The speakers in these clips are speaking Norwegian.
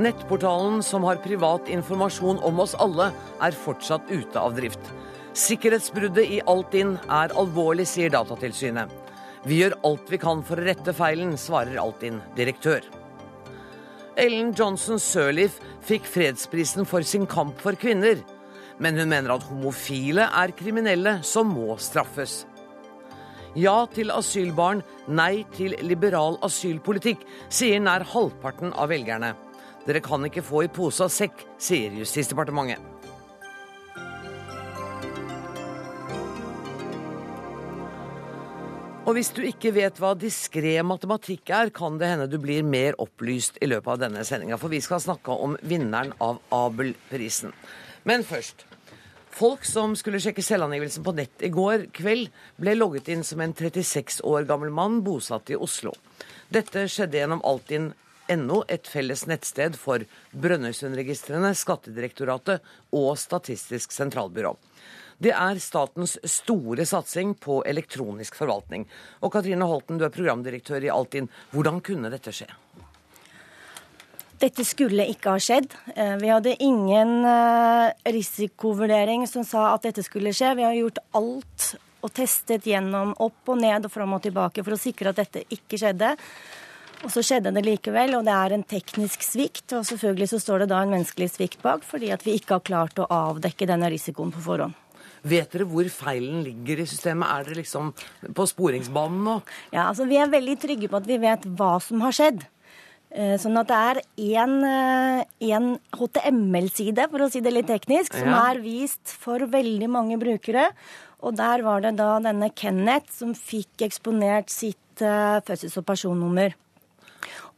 Nettportalen som har privat informasjon om oss alle, er fortsatt ute av drift. Sikkerhetsbruddet i Altinn er alvorlig, sier Datatilsynet. Vi gjør alt vi kan for å rette feilen, svarer Altinn-direktør. Ellen Johnson Sirleaf fikk fredsprisen for sin kamp for kvinner. Men hun mener at homofile er kriminelle som må straffes. Ja til asylbarn, nei til liberal asylpolitikk, sier nær halvparten av velgerne. Dere kan ikke få i pose og sekk, sier Justisdepartementet. Og hvis du ikke vet hva diskré matematikk er, kan det hende du blir mer opplyst i løpet av denne sendinga, for vi skal snakke om vinneren av Abel-prisen. Men først. Folk som skulle sjekke selvangivelsen på nett i går kveld, ble logget inn som en 36 år gammel mann bosatt i Oslo. Dette skjedde gjennom Altinn.no, et felles nettsted for Brønnøysundregistrene, Skattedirektoratet og Statistisk sentralbyrå. Det er statens store satsing på elektronisk forvaltning. Og Katrine Holten, du er programdirektør i Altinn. Hvordan kunne dette skje? Dette skulle ikke ha skjedd. Eh, vi hadde ingen eh, risikovurdering som sa at dette skulle skje. Vi har gjort alt og testet gjennom opp og ned og fram og tilbake for å sikre at dette ikke skjedde. Og så skjedde det likevel, og det er en teknisk svikt. Og selvfølgelig så står det da en menneskelig svikt bak, fordi at vi ikke har klart å avdekke denne risikoen på forhånd. Vet dere hvor feilen ligger i systemet? Er dere liksom på sporingsbanen nå? Ja, altså Vi er veldig trygge på at vi vet hva som har skjedd. Eh, sånn at det er én HTML-side, for å si det litt teknisk, som ja. er vist for veldig mange brukere. Og der var det da denne Kenneth som fikk eksponert sitt uh, fødsels- og personnummer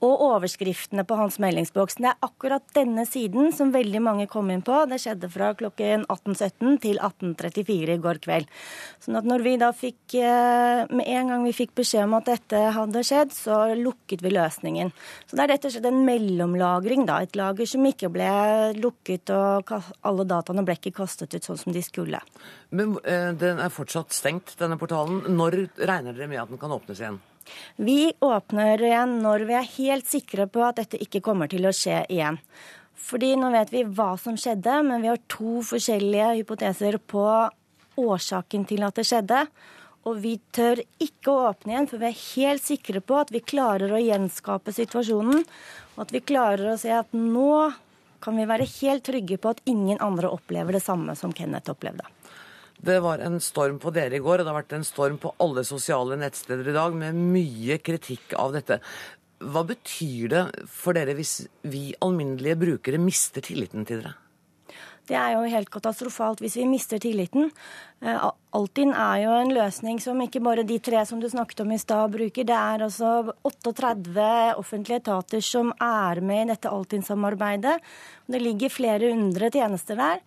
og overskriftene på hans meldingsboks. Det er akkurat denne siden som veldig mange kom inn på. Det skjedde fra klokken 18.17 til 18.34 i går kveld. Sånn at når vi da fikk eh, Med en gang vi fikk beskjed om at dette hadde skjedd, så lukket vi løsningen. Så det er rett og slett en mellomlagring, da. Et lager som ikke ble lukket, og alle dataene ble ikke kastet ut sånn som de skulle. Men eh, den er fortsatt stengt, denne portalen. Når regner dere med at den kan åpnes igjen? Vi åpner igjen når vi er helt sikre på at dette ikke kommer til å skje igjen. Fordi nå vet vi hva som skjedde, men vi har to forskjellige hypoteser på årsaken til at det skjedde. Og vi tør ikke å åpne igjen, for vi er helt sikre på at vi klarer å gjenskape situasjonen. Og at vi klarer å se at nå kan vi være helt trygge på at ingen andre opplever det samme som Kenneth opplevde. Det var en storm på dere i går, og det har vært en storm på alle sosiale nettsteder i dag med mye kritikk av dette. Hva betyr det for dere hvis vi alminnelige brukere mister tilliten til dere? Det er jo helt katastrofalt hvis vi mister tilliten. Eh, Altinn er jo en løsning som ikke bare de tre som du snakket om i stad bruker. Det er altså 38 offentlige etater som er med i dette Altinn-samarbeidet. Det ligger flere hundre tjenester der.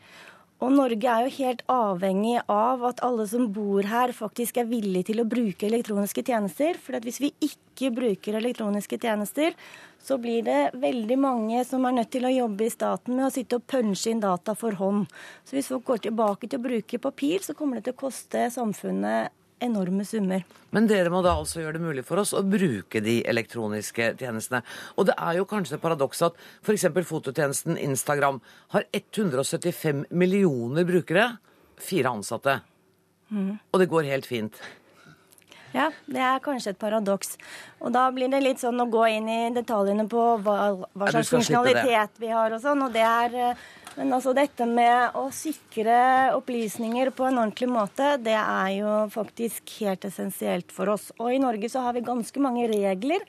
Og Norge er jo helt avhengig av at alle som bor her, faktisk er villige til å bruke elektroniske tjenester. For hvis vi ikke bruker elektroniske tjenester, så blir det veldig mange som er nødt til å jobbe i staten med å sitte og punche inn data for hånd. Så hvis folk går tilbake til å bruke papir, så kommer det til å koste samfunnet enorme summer. Men dere må da altså gjøre det mulig for oss å bruke de elektroniske tjenestene. Og det er jo kanskje et paradoks at f.eks. fototjenesten Instagram har 175 millioner brukere, fire ansatte. Mm. Og det går helt fint. Ja, det er kanskje et paradoks. Og da blir det litt sånn å gå inn i detaljene på hva, hva slags funksjonalitet vi har og sånn, og det er eh, men altså dette med å sikre opplysninger på en ordentlig måte, det er jo faktisk helt essensielt for oss. Og i Norge så har vi ganske mange regler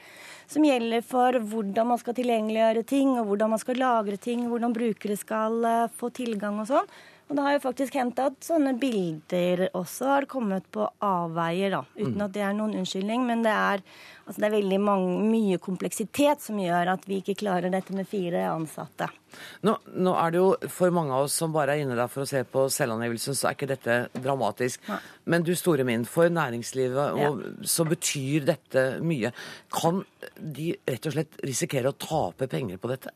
som gjelder for hvordan man skal tilgjengeliggjøre ting, og hvordan man skal lagre ting, hvordan brukere skal eh, få tilgang og sånn. Og det har jo faktisk hendt at sånne bilder også har kommet på avveier, da. Uten mm. at det er noen unnskyldning. Men det er, altså det er veldig mange, mye kompleksitet som gjør at vi ikke klarer dette med fire ansatte. Nå, nå, er det jo for mange av oss som bare er inne der for å se på selvangivelsen, så er ikke dette dramatisk. Nei. Men du store min, for næringslivet og, ja. så betyr dette mye. Kan de rett og slett risikere å tape penger på dette?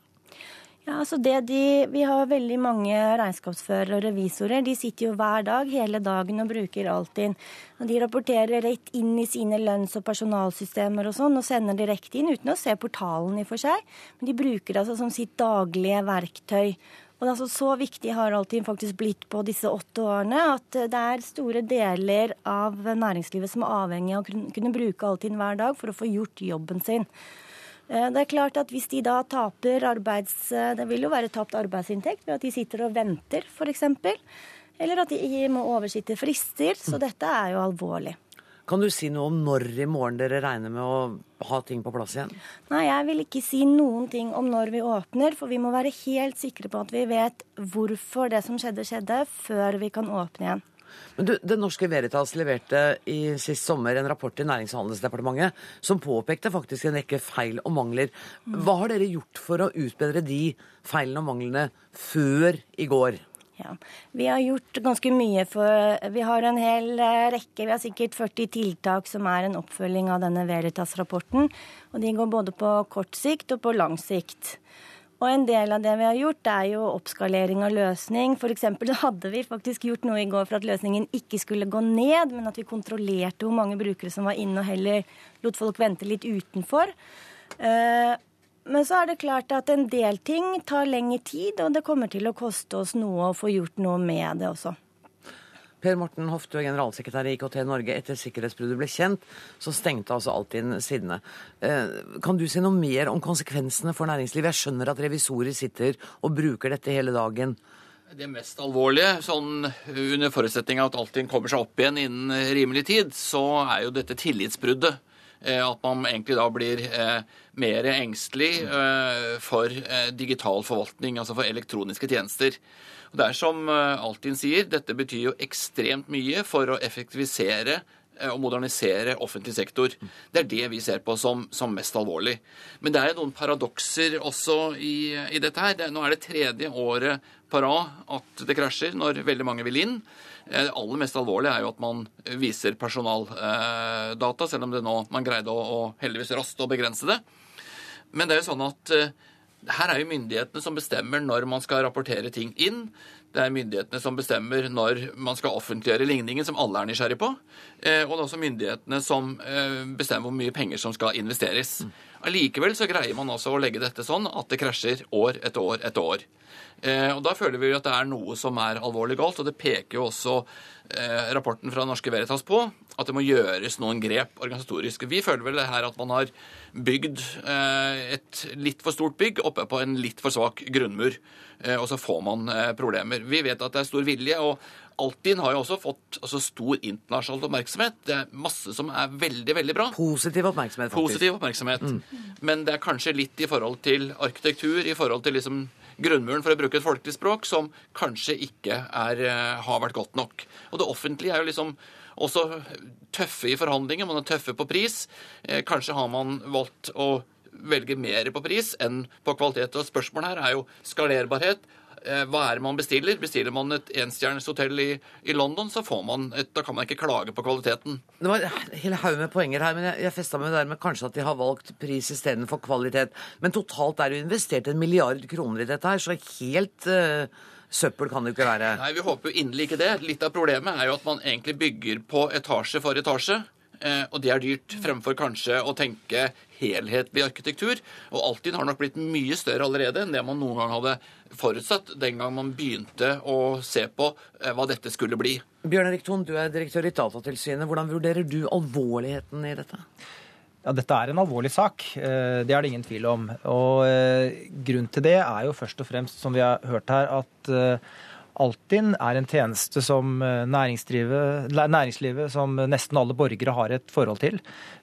Ja, altså det de, Vi har veldig mange regnskapsførere og revisorer. De sitter jo hver dag hele dagen og bruker Altinn. Og de rapporterer rett inn i sine lønns- og personalsystemer og sånn, og sender direkte inn uten å se portalen i for seg. Men de bruker det altså som sitt daglige verktøy. Og det er altså Så viktig har Altinn faktisk blitt på disse åtte årene at det er store deler av næringslivet som er avhengig av å kunne bruke Altinn hver dag for å få gjort jobben sin. Eh, det er klart at Hvis de da taper arbeids... Eh, det vil jo være tapt arbeidsinntekt ved at de sitter og venter, f.eks. Eller at de må oversitte frister. Så dette er jo alvorlig. Kan du si noe om når i morgen dere regner med å ha ting på plass igjen? Nei, jeg vil ikke si noen ting om når vi åpner, for vi må være helt sikre på at vi vet hvorfor det som skjedde, skjedde, før vi kan åpne igjen. Men du, Det Norske Veritas leverte i sist sommer en rapport til Nærings- og handelsdepartementet som påpekte faktisk en rekke feil og mangler. Hva har dere gjort for å utbedre de feilene og manglene før i går? Ja, Vi har gjort ganske mye. for Vi har en hel eh, rekke, vi har sikkert 40 tiltak som er en oppfølging av denne Veritas-rapporten. Og De går både på kort sikt og på lang sikt. Og en del av det vi har gjort, er jo oppskalering av løsning. F.eks. hadde vi faktisk gjort noe i går for at løsningen ikke skulle gå ned, men at vi kontrollerte hvor mange brukere som var inne, og heller lot folk vente litt utenfor. Eh, men så er det klart at en del ting tar lengre tid, og det kommer til å koste oss noe å få gjort noe med det også. Per Morten Hoft, du er generalsekretær i IKT Norge. Etter sikkerhetsbruddet ble kjent, så stengte altså Altinn sidene. Eh, kan du si noe mer om konsekvensene for næringslivet? Jeg skjønner at revisorer sitter og bruker dette hele dagen. Det mest alvorlige, sånn under forutsetning av at Altinn kommer seg opp igjen innen rimelig tid, så er jo dette tillitsbruddet. Eh, at man egentlig da blir eh, mer engstelig for digital forvaltning, altså for elektroniske tjenester. Og Det er som eh, Altinn sier, dette betyr jo ekstremt mye for å effektivisere eh, og modernisere offentlig sektor. Det er det vi ser på som, som mest alvorlig. Men det er noen paradokser også i, i dette her. Nå er det tredje året på rad at det krasjer når veldig mange vil inn. Eh, det aller mest alvorlige er jo at man viser personaldata, selv om det nå man greide å, å heldigvis raskt å begrense det. Men det er jo sånn at her er jo myndighetene som bestemmer når man skal rapportere ting inn. Det er myndighetene som bestemmer når man skal offentliggjøre ligningen, som alle er nysgjerrig på. Eh, og det er også myndighetene som eh, bestemmer hvor mye penger som skal investeres. Allikevel så greier man altså å legge dette sånn at det krasjer år etter år etter år. Eh, og Da føler vi at det er noe som er alvorlig galt, og det peker jo også rapporten fra Norske Veritas på at det må gjøres noen grep organisatorisk. Vi føler vel det her at man har bygd et litt for stort bygg oppe på en litt for svak grunnmur. Eh, og så får man eh, problemer. Vi vet at det er stor vilje. og Altinn har jo også fått altså, stor internasjonal oppmerksomhet. Det er masse som er veldig veldig bra. Positiv oppmerksomhet, faktisk. Positiv oppmerksomhet. Mm. Men det er kanskje litt i forhold til arkitektur, i forhold til liksom grunnmuren, for å bruke et folkelig språk, som kanskje ikke er, eh, har vært godt nok. Og det offentlige er jo liksom også tøffe i forhandlinger. Man er tøffe på pris. Kanskje har man valgt å velger mer på pris enn på kvalitet. Og Spørsmålet her er jo skalerbarhet. Eh, hva er det man bestiller? Bestiller man et enstjerners hotell i, i, London, så får man et, da kan man ikke klage på kvaliteten. Det var en hel haug med poenger her, men jeg, jeg festa meg der med kanskje at de har valgt pris istedenfor kvalitet. Men totalt er det investert en milliard kroner i dette her, så helt uh, søppel kan det jo ikke være. Nei, vi håper jo inderlig ikke det. Litt av problemet er jo at man egentlig bygger på etasje for etasje. Eh, og det er dyrt, fremfor kanskje å tenke helhetlig arkitektur. Og Altinn har nok blitt mye større allerede enn det man noen gang hadde forutsatt den gang man begynte å se på eh, hva dette skulle bli. Bjørn Erik Thon, du er direktør i Datatilsynet. Hvordan vurderer du alvorligheten i dette? Ja, Dette er en alvorlig sak, eh, det er det ingen tvil om. Og Grunnen til det er jo først og fremst, som vi har hørt her, at Altinn er en tjeneste som eh, næringslivet, som nesten alle borgere har et forhold til.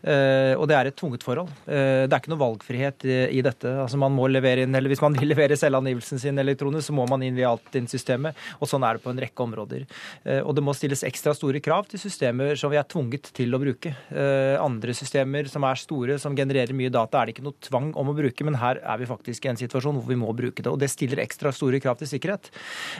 Eh, og det er et tvunget forhold. Eh, det er ikke noe valgfrihet i dette. Altså man må levere inn, eller Hvis man vil levere selvangivelsen sin elektronisk, så må man inn via Altinn-systemet. Og sånn er det på en rekke områder. Og det må stilles ekstra store krav til systemer som vi er tvunget til å bruke. Andre systemer som er store, som genererer mye data, er det ikke noe tvang om å bruke, men her er vi faktisk i en situasjon hvor vi må bruke det. Og det stiller ekstra store krav til sikkerhet.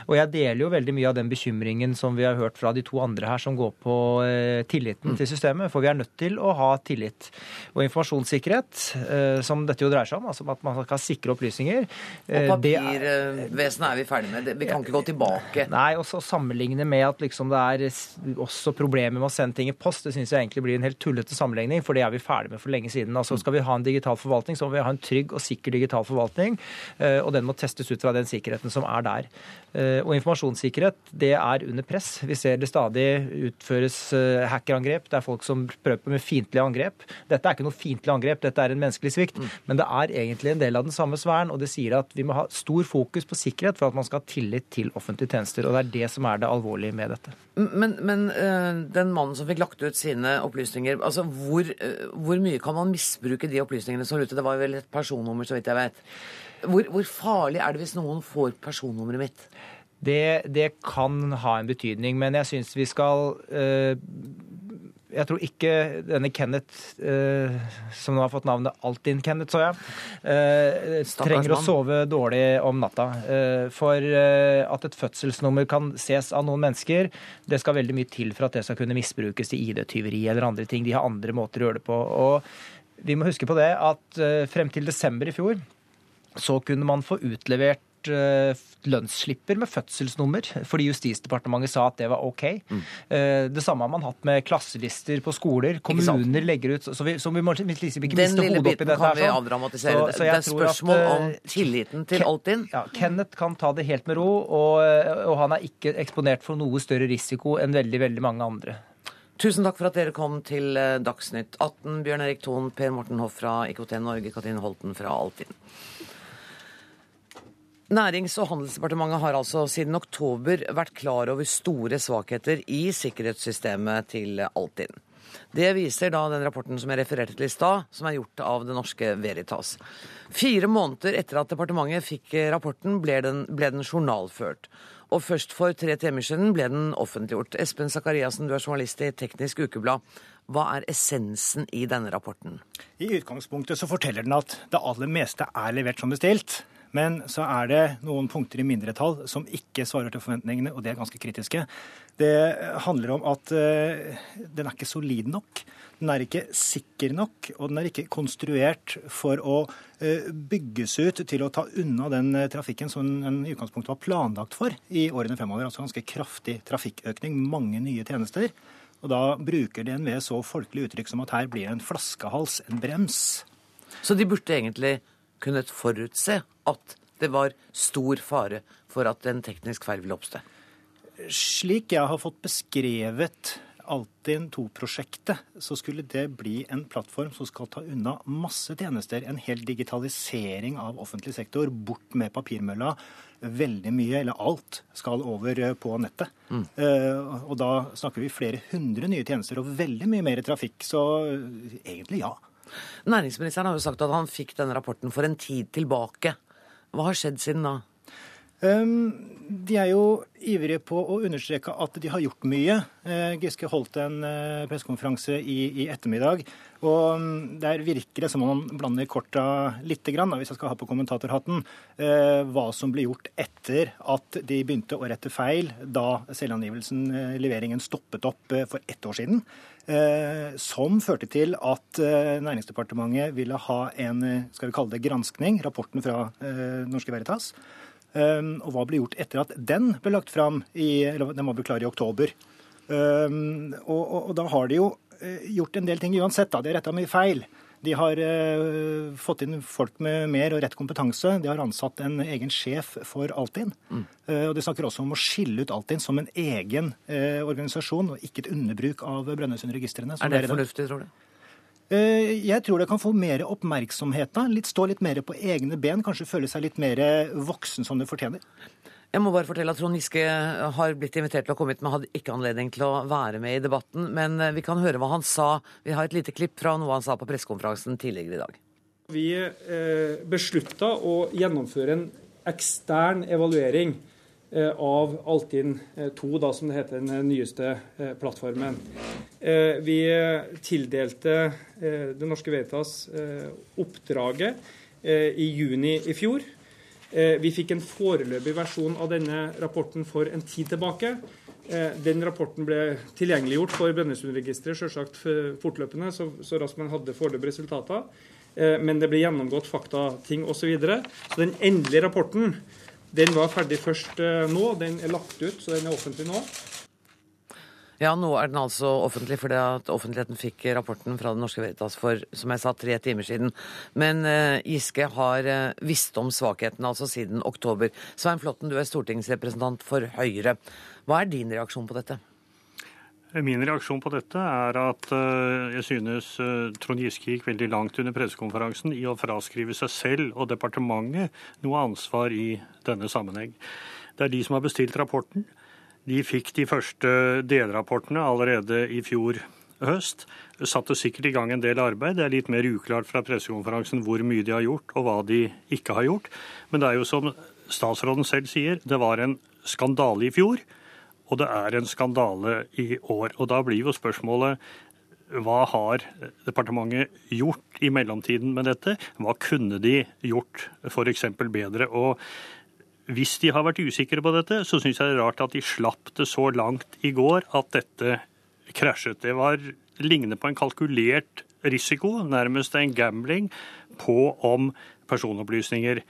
Og jeg deler jo veldig mye av den bekymringen som vi har hørt fra de to andre her, som går på eh, tilliten mm. til systemet. For vi er nødt til å ha tillit. Og informasjonssikkerhet, eh, som dette jo dreier seg om, altså at man skal sikre opplysninger Og papirvesenet er vi ferdig med. Vi kan ikke gå tilbake. Nei, og så sammenligne med at liksom det er også problemer med å sende ting i post, det syns jeg egentlig blir en helt tullete sammenligning, for det er vi ferdig med for lenge siden. Altså Skal vi ha en digital forvaltning, så må vi ha en trygg og sikker digital forvaltning, og den må testes ut fra den sikkerheten som er der. Eh, og informasjonssikkerhet det er under press. Vi ser det stadig utføres eh, hackerangrep. Det er folk som prøver med fiendtlige angrep. Dette er ikke noe fiendtlig angrep, dette er en menneskelig svikt. Mm. Men det er egentlig en del av den samme sfæren, og det sier at vi må ha stor fokus på sikkerhet for at man skal ha tillit til offentlige tjenester. Og det er det som er det alvorlige med dette. Men, men eh, den mannen som fikk lagt ut sine opplysninger, altså hvor, hvor mye kan man misbruke de opplysningene som ute? Det var vel et personnummer, så vidt jeg vet. Hvor, hvor, farlig er det hvis noen får personnummeret mitt? Det, det kan ha en betydning, men jeg syns vi skal uh, jeg tror ikke denne Kenneth, uh, som nå har fått navnet Altinn-Kenneth, så jeg, uh, trenger å sove dårlig om natta. Uh, for at et fødselsnummer kan ses av noen mennesker, det skal veldig mye til for at det skal kunne misbrukes til ID-tyveri eller andre ting. De har andre måter å gjøre det på. Og vi må huske på det at frem til desember i fjor så kunne man få utlevert eh, lønnsslipper med fødselsnummer, fordi Justisdepartementet sa at det var OK. Mm. Eh, det samme har man hatt med klasselister på skoler. Kommuner legger ut Så vi, så vi må liksom ikke Den lille biten kan vi sånn. avdramatisere. Så, så det er spørsmål at, om eh, tilliten til Altinn. Ja, Kenneth kan ta det helt med ro, og, og han er ikke eksponert for noe større risiko enn veldig, veldig mange andre. Tusen takk for at dere kom til Dagsnytt 18. Bjørn Erik Thon, Per Morten Hoff fra IKT Norge, Katrine Holten fra Altinn. Nærings- og handelsdepartementet har altså siden oktober vært klar over store svakheter i sikkerhetssystemet til Altinn. Det viser da den rapporten som jeg refererte til i stad, som er gjort av det norske Veritas. Fire måneder etter at departementet fikk rapporten, ble den, ble den journalført. Og først for tre timer siden ble den offentliggjort. Espen Sakariassen, du er journalist i Teknisk Ukeblad. Hva er essensen i denne rapporten? I utgangspunktet så forteller den at det aller meste er levert som bestilt. Men så er det noen punkter i mindretall som ikke svarer til forventningene, og det er ganske kritiske. Det handler om at uh, den er ikke solid nok. Den er ikke sikker nok, og den er ikke konstruert for å uh, bygges ut til å ta unna den uh, trafikken som den i utgangspunktet var planlagt for i årene fremover. Altså ganske kraftig trafikkøkning, mange nye tjenester. Og da bruker DNV så folkelig uttrykk som at her blir det en flaskehals, en brems. Så de burde egentlig kunnet forutse at det var stor fare for at en teknisk feil ville oppstå? Slik jeg har fått beskrevet Altinn 2-prosjektet, så skulle det bli en plattform som skal ta unna masse tjenester. En hel digitalisering av offentlig sektor, bort med papirmølla. Veldig mye, eller alt, skal over på nettet. Mm. Uh, og da snakker vi flere hundre nye tjenester og veldig mye mer trafikk. Så egentlig ja. Næringsministeren har jo sagt at han fikk denne rapporten for en tid tilbake. Hva har skjedd siden da? Um, de er jo ivrige på å understreke at de har gjort mye. Uh, Giske holdt en uh, pressekonferanse i, i, ettermiddag. Og um, Der virker det som om han blander korta litt, hvis jeg skal ha på kommentatorhatten, uh, hva som ble gjort etter at de begynte å rette feil da selvangivelsen, leveringen, stoppet opp for ett år siden. Eh, som førte til at eh, Næringsdepartementet ville ha en skal vi kalle det granskning, rapporten fra eh, Norske Veritas. Og hva ble gjort etter at den ble lagt fram i, den var klar i oktober. Og, og, og da har de jo gjort en del ting uansett. da, De har retta mye feil. De har uh, fått inn folk med mer og rett kompetanse. De har ansatt en egen sjef for Altinn. Mm. Uh, og De snakker også om å skille ut Altinn som en egen uh, organisasjon, og ikke et underbruk av Brønnøysundregistrene. Er det fornuftig, tror du? Jeg tror det kan få mer oppmerksomhet da. Litt, stå litt mer på egne ben, kanskje føle seg litt mer voksen som det fortjener. Jeg må bare fortelle at Trond Giske har blitt invitert til å komme hit, men hadde ikke anledning til å være med i debatten. Men eh, vi kan høre hva han sa. Vi har et lite klipp fra noe han sa på pressekonferansen tidligere i dag. Vi eh, beslutta å gjennomføre en ekstern evaluering eh, av Altinn 2, da, som det heter, den nyeste plattformen. Vi tildelte Det Norske Veritas oppdraget i juni i fjor. Vi fikk en foreløpig versjon av denne rapporten for en tid tilbake. Den rapporten ble tilgjengeliggjort for Brønnøysundregisteret selvsagt fortløpende, så, så raskt man hadde foreløpige resultater. Men det ble gjennomgått faktating osv. Så, videre. så den endelige rapporten den var ferdig først nå. Den er lagt ut, så den er offentlig nå. Ja, nå er den altså offentlig fordi at offentligheten fikk rapporten fra Det Norske Veritas for, som jeg sa, tre timer siden. Men eh, Giske har eh, visst om svakheten altså siden oktober. Svein Flåtten, du er stortingsrepresentant for Høyre. Hva er din reaksjon på dette? Min reaksjon på dette er at uh, jeg synes Trond Giske gikk veldig langt under pressekonferansen i å fraskrive seg selv og departementet noe ansvar i denne sammenheng. Det er de som har bestilt rapporten. De fikk de første delrapportene allerede i fjor høst. Satte sikkert i gang en del arbeid. Det er litt mer uklart fra pressekonferansen hvor mye de har gjort, og hva de ikke har gjort. Men det er jo som statsråden selv sier, det var en skandale i fjor, og det er en skandale i år. Og da blir jo spørsmålet hva har departementet gjort i mellomtiden med dette? Hva kunne de gjort f.eks. bedre? Og hvis de har vært usikre på dette, så syns jeg det er rart at de slapp det så langt i går at dette krasjet. Det var lignende på en kalkulert risiko, nærmest en gambling, på om personopplysninger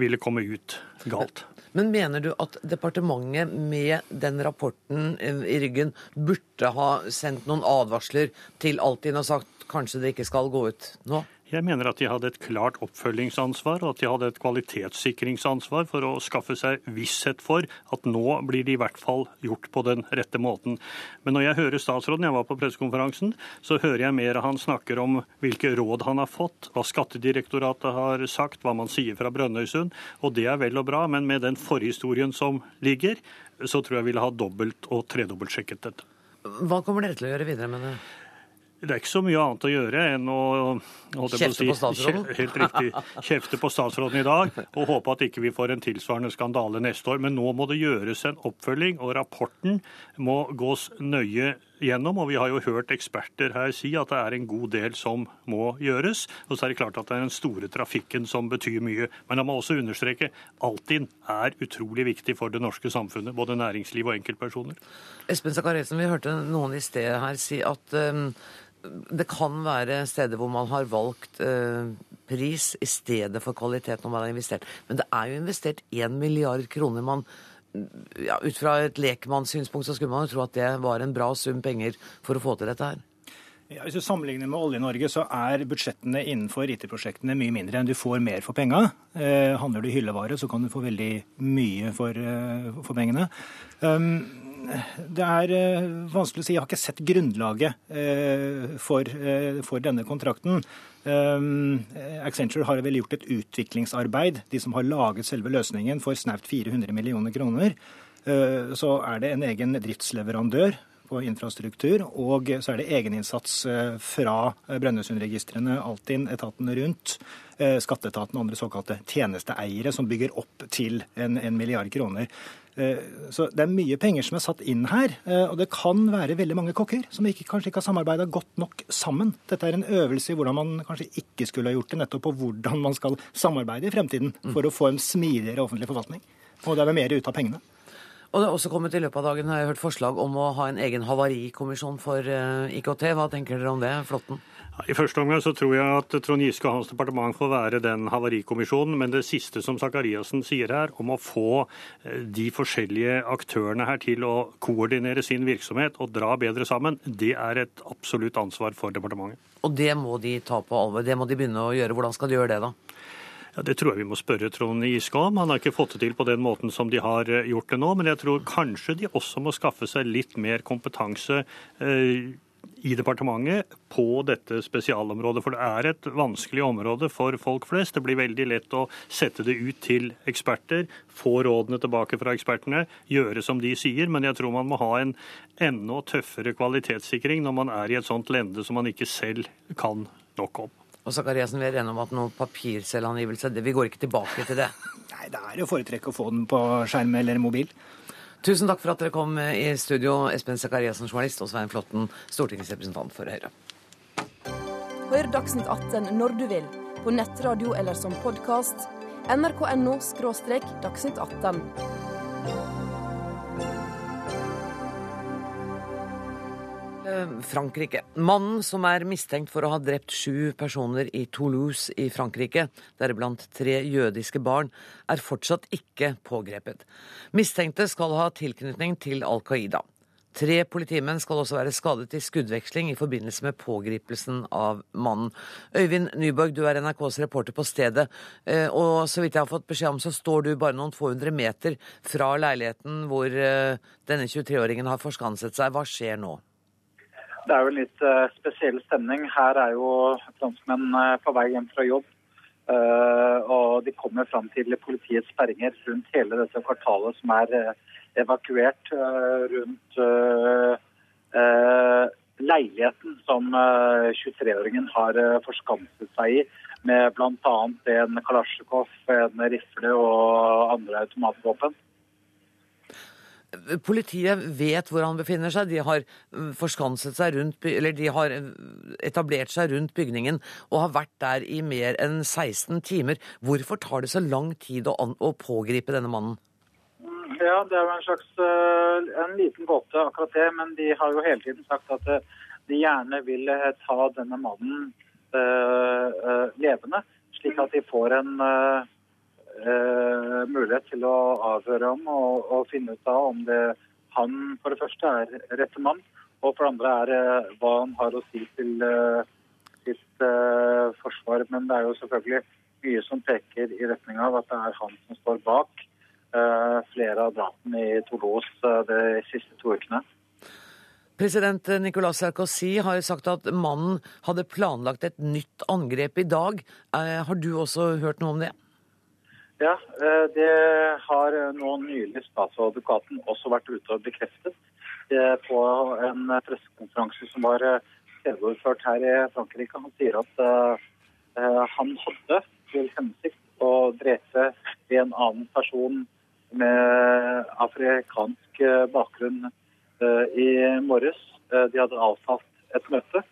ville komme ut galt. Men mener du at departementet med den rapporten i ryggen burde ha sendt noen advarsler til Altinn og sagt kanskje det ikke skal gå ut nå? Jeg mener at de hadde et klart oppfølgingsansvar, og at de hadde et kvalitetssikringsansvar for å skaffe seg visshet for at nå blir det i hvert fall gjort på den rette måten. Men når jeg hører statsråden, jeg var på pressekonferansen, så hører jeg mer han snakker om hvilke råd han har fått, hva Skattedirektoratet har sagt, hva man sier fra Brønnøysund. Og det er vel og bra, men med den forhistorien som ligger, så tror jeg vi ville ha dobbelt- og tredobbeltsjekket dette. Hva kommer dere til å gjøre videre med det? Det er ikke så mye annet å gjøre enn å Kjefte på, si, på statsråden? Helt riktig. Kjefte på statsråden i dag og håpe at ikke vi får en tilsvarende skandale neste år. Men nå må det gjøres en oppfølging, og rapporten må gås nøye gjennom. Og vi har jo hørt eksperter her si at det er en god del som må gjøres. Og så er det klart at det er den store trafikken som betyr mye. Men la må også understreke Altinn er utrolig viktig for det norske samfunnet. Både næringsliv og enkeltpersoner. Espen Sakariassen, vi hørte noen i sted her si at um det kan være steder hvor man har valgt eh, pris i stedet for kvalitet når man har investert. Men det er jo investert én milliard kroner. Man, ja, ut fra et lekmannssynspunkt så skulle man jo tro at det var en bra sum penger for å få til dette her. Ja, hvis du sammenligner med Olje-Norge, så er budsjettene innenfor IT-prosjektene mye mindre enn du får mer for penga. Eh, handler du hyllevare, så kan du få veldig mye for, eh, for pengene. Um, det er eh, vanskelig å si. Jeg har ikke sett grunnlaget eh, for, eh, for denne kontrakten. Accenture har vel gjort et utviklingsarbeid, de som har laget selve løsningen, for snaut 400 millioner kroner. Så er det en egen driftsleverandør på infrastruktur, og så er det egeninnsats fra Brønnøysundregistrene, Altinn, etatene rundt, skatteetaten og andre såkalte tjenesteeiere som bygger opp til en, en milliard kroner. Eh, så det er mye penger som er satt inn her. Eh, og det kan være veldig mange kokker som ikke, kanskje ikke har samarbeida godt nok sammen. Dette er en øvelse i hvordan man kanskje ikke skulle ha gjort det, nettopp på hvordan man skal samarbeide i fremtiden for å få en smidigere offentlig forvaltning. Og det er mer ut av pengene. Og det er også kommet i løpet av dagen har jeg hørt forslag om å ha en egen havarikommisjon for eh, IKT. Hva tenker dere om det, Flåtten? I første omgang så tror jeg at Trond Giske og hans departement får være den havarikommisjonen. Men det siste som Sakariassen sier her, om å få eh, de forskjellige aktørene her til å koordinere sin virksomhet og dra bedre sammen, det er et absolutt ansvar for departementet. Og det må de ta på alvor? Det må de begynne å gjøre? Hvordan skal de gjøre det, da? Ja, Det tror jeg vi må spørre Trond Giske om. Han har ikke fått det til på den måten som de har eh, gjort det nå. Men jeg tror kanskje de også må skaffe seg litt mer kompetanse. Eh, i departementet på dette spesialområdet. For det er et vanskelig område for folk flest. Det blir veldig lett å sette det ut til eksperter, få rådene tilbake fra ekspertene, gjøre som de sier. Men jeg tror man må ha en enda tøffere kvalitetssikring når man er i et sånt lende som man ikke selv kan nok om. Og Sakariassen, Vi er enige om at noe papirselvangivelse, vi går ikke tilbake til det? Nei, det er jo foretrekk å få den på skjerm eller mobil. Tusen takk for at dere kom i studio, Espen Sakariassen, journalist, og Svein Flåtten, stortingsrepresentant for Høyre. Hør Dagsnytt 18 når du vil, på nettradio eller som podkast. nrk.no dagsnytt 18. Frankrike. Mannen som er mistenkt for å ha drept sju personer i Toulouse i Frankrike, deriblant tre jødiske barn, er fortsatt ikke pågrepet. Mistenkte skal ha tilknytning til Al Qaida. Tre politimenn skal også være skadet i skuddveksling i forbindelse med pågripelsen av mannen. Øyvind Nyborg, du er NRKs reporter på stedet, eh, og så vidt jeg har fått beskjed om, så står du bare noen få hundre meter fra leiligheten hvor eh, denne 23-åringen har forskanset seg. Hva skjer nå? Det er jo en litt uh, spesiell stemning. Her er jo franskmenn uh, på vei hjem fra jobb. Uh, og de kommer fram til politiets sperringer rundt hele dette kvartalet som er evakuert rundt leiligheten som 23-åringen har forskanset seg i, med bl.a. en kalasjnikov, en rifle og andre automatvåpen. Politiet vet hvor han befinner seg. De har mm, forskanset seg rundt, eller de har eh, etablert seg rundt bygningen og har vært der i mer enn 16 timer. Hvorfor tar det så lang tid å, pågripe denne mannen? Ja, Det er jo en slags eh, en liten gåte, akkurat det. Men de har jo hele tiden sagt at eh, de gjerne vil ta denne mannen uh, levende, slik at de får en uh, eh, mulighet til å avhøre om og, og, finne ut av om det han for det første er rette mann, og for det andre er eh, hva han har å si til eh, sitt eh, forsvar. Men det er jo selvfølgelig mye som peker i retning av at det er han som står bak eh, flere av drapene i Toulouse eh, de siste to ukene. President Nicolas Sarkozy har sagt at mannen hadde planlagt et nytt angrep i dag. Har du også hørt noe om det? Ja, eh, det har nå nylig statsadvokaten også vært ute og bekreftet eh, på en pressekonferanse som var eh, her i Frankrike. Han sier at han hadde til hensikt å drepe en annen person med afrikansk bakgrunn i morges. De hadde avtalt et møte.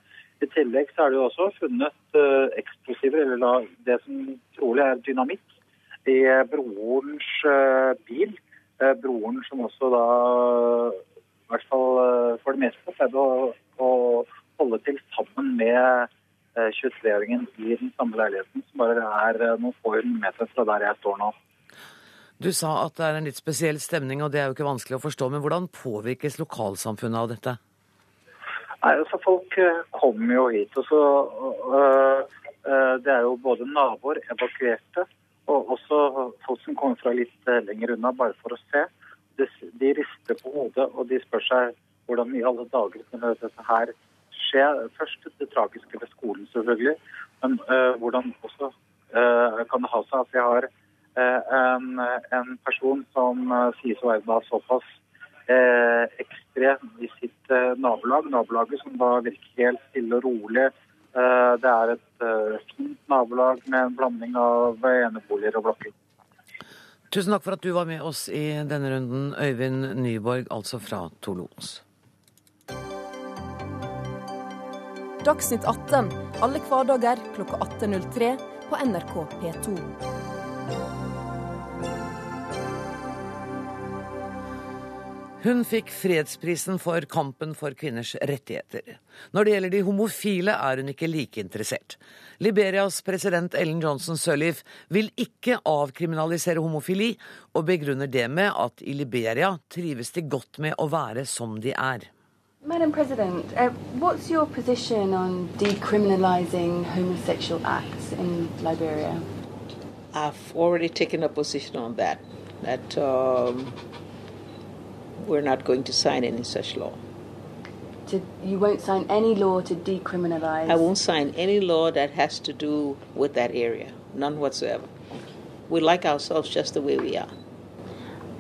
I tillegg så er det jo også funnet eksplosiver, eller det som trolig er dynamitt, i brorens eh, bil. Eh, broren som også da, i hvert fall eh, for det meste, pleide å, å holde til sammen med 23-åringen i den samme leiligheten, som bare er noen få meter fra der jeg står nå. Du sa at det er en litt spesiell stemning, og det er jo ikke vanskelig å forstå. Men hvordan påvirkes lokalsamfunnet av dette? Nei, altså Folk kommer jo hit. og så øh, øh, Det er jo både naboer, evakuerte, og også folk som kommer fra litt eh, lenger unna, bare for å se. De rister på hodet og de spør seg hvordan i alle dager kunne dette her skje. Først det tragiske ved skolen, selvfølgelig. Men uh, hvordan også uh, kan det ha seg at vi har uh, en, en, person som sies å være såpass ekstrem i sitt nabolag, nabolaget som da virker helt stille og rolig det er et eh, fint nabolag med en blanding av eneboliger og blokker. Tusen takk for at du var med oss i denne runden, Øyvind Nyborg, altså fra Toulouse. Dagsnytt 18 alle hverdager klokka 18.03 på NRK P2. Hun fikk fredsprisen for kampen for kvinners rettigheter. Når det gjelder de homofile, er hun ikke like interessert. Liberias president Ellen Johnson Sirleaf vil ikke avkriminalisere homofili, og begrunner det med at i Liberia trives de godt med å være som de er. Madam President, uh, what's your position on decriminalizing homosexual acts in Liberia? I've already taken a position on that. That um, we're not going to sign any such law. To, you won't sign any law to decriminalize? I won't sign any law that has to do with that area, none whatsoever. We like ourselves just the way we are.